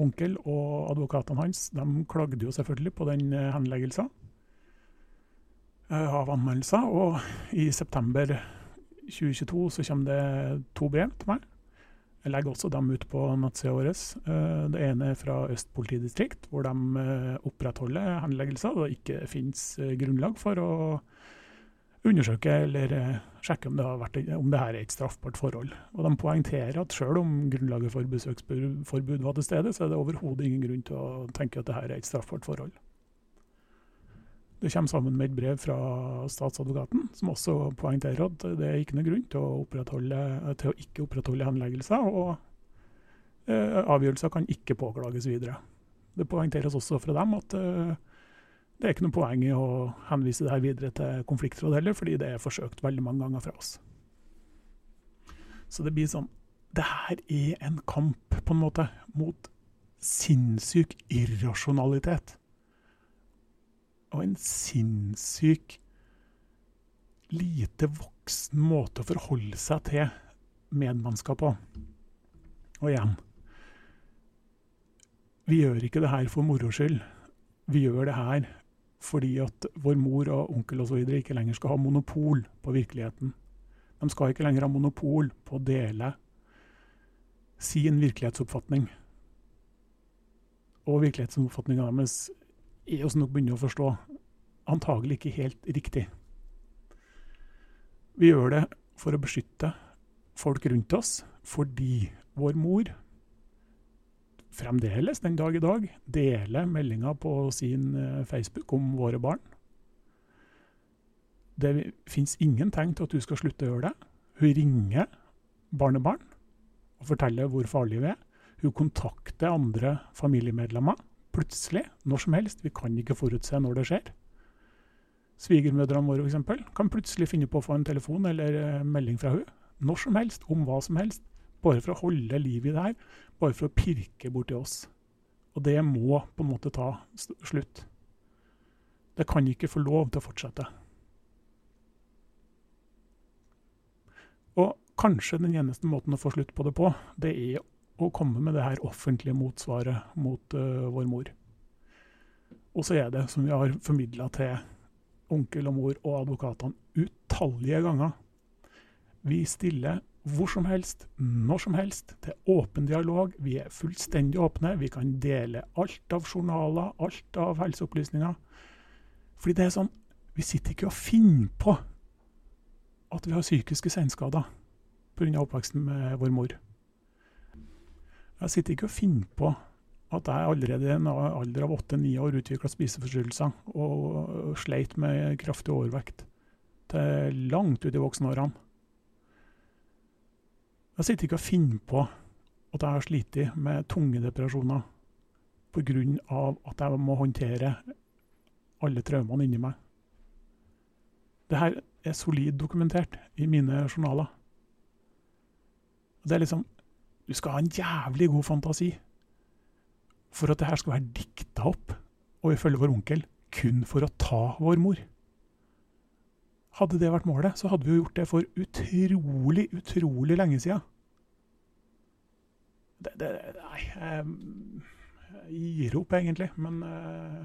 onkel og advokatene hans de klagde jo selvfølgelig på den henleggelsen uh, av anmeldelser. Og i september 2022 så kommer det to brev til meg. Jeg legger også dem ut på nettsida vår. Uh, det ene er fra Øst politidistrikt, hvor de opprettholder henleggelser. Og det ikke finnes grunnlag for å undersøke eller eh, sjekke om det, vært, om det, her er et straffbart forhold. Og De poengterer at selv om grunnlaget for besøksforbud var til stede, så er det overhodet ingen grunn til å tenke at det her er et straffbart forhold. Det kommer sammen med et brev fra statsadvokaten, som også poengterer at det er ikke noen grunn til å, til å ikke opprettholde henleggelser, og eh, avgjørelser kan ikke påklages videre. Det poengteres også fra dem at eh, det er ikke noe poeng i å henvise det her videre til konfliktråd heller, fordi det er forsøkt veldig mange ganger fra oss. Så det blir sånn Det her er en kamp, på en måte, mot sinnssyk irrasjonalitet. Og en sinnssyk lite voksen måte å forholde seg til medmennesker på. Og igjen Vi gjør ikke det her for moro skyld. Vi gjør det her fordi at vår mor og onkel osv. ikke lenger skal ha monopol på virkeligheten. De skal ikke lenger ha monopol på å dele sin virkelighetsoppfatning. Og virkelighetsoppfatninga deres er oss nok begynner å forstå. Antagelig ikke helt riktig. Vi gjør det for å beskytte folk rundt oss, fordi vår mor fremdeles den dag i dag deler meldinger på sin eh, Facebook om våre barn. Det fins ingen tegn til at hun skal slutte å gjøre det. Hun ringer barnebarn og forteller hvor farlig vi er. Hun kontakter andre familiemedlemmer plutselig, når som helst. Vi kan ikke forutse når det skjer. Svigermødrene våre f.eks. kan plutselig finne på å få en telefon eller eh, melding fra hun når som helst, om hva som helst. Bare for å holde liv i det her. Bare for å pirke borti oss. Og det må på en måte ta slutt. Det kan ikke få lov til å fortsette. Og kanskje den eneste måten å få slutt på det på, det er å komme med det her offentlige motsvaret mot uh, vår mor. Og så er det, som vi har formidla til onkel og mor og advokatene utallige ganger, vi stiller hvor som helst, når som helst, Det er åpen dialog. Vi er fullstendig åpne. Vi kan dele alt av journaler, alt av helseopplysninger. Fordi det er sånn Vi sitter ikke og finner på at vi har psykiske senskader pga. oppveksten med vår mor. Jeg sitter ikke og finner på at jeg allerede i en alder av åtte-ni år utvikla spiseforstyrrelser og sleit med kraftig overvekt til langt ut i voksenårene. Jeg sitter ikke og finner på at jeg har slitt med tunge depresjoner pga. at jeg må håndtere alle traumene inni meg. Det her er solid dokumentert i mine journaler. Det er liksom Du skal ha en jævlig god fantasi for at det her skal være dikta opp, og ifølge vår onkel kun for å ta vår mor. Hadde det vært målet, så hadde vi jo gjort det for utrolig, utrolig lenge sida. Det, det, nei, jeg, jeg gir opp, egentlig. Men uh,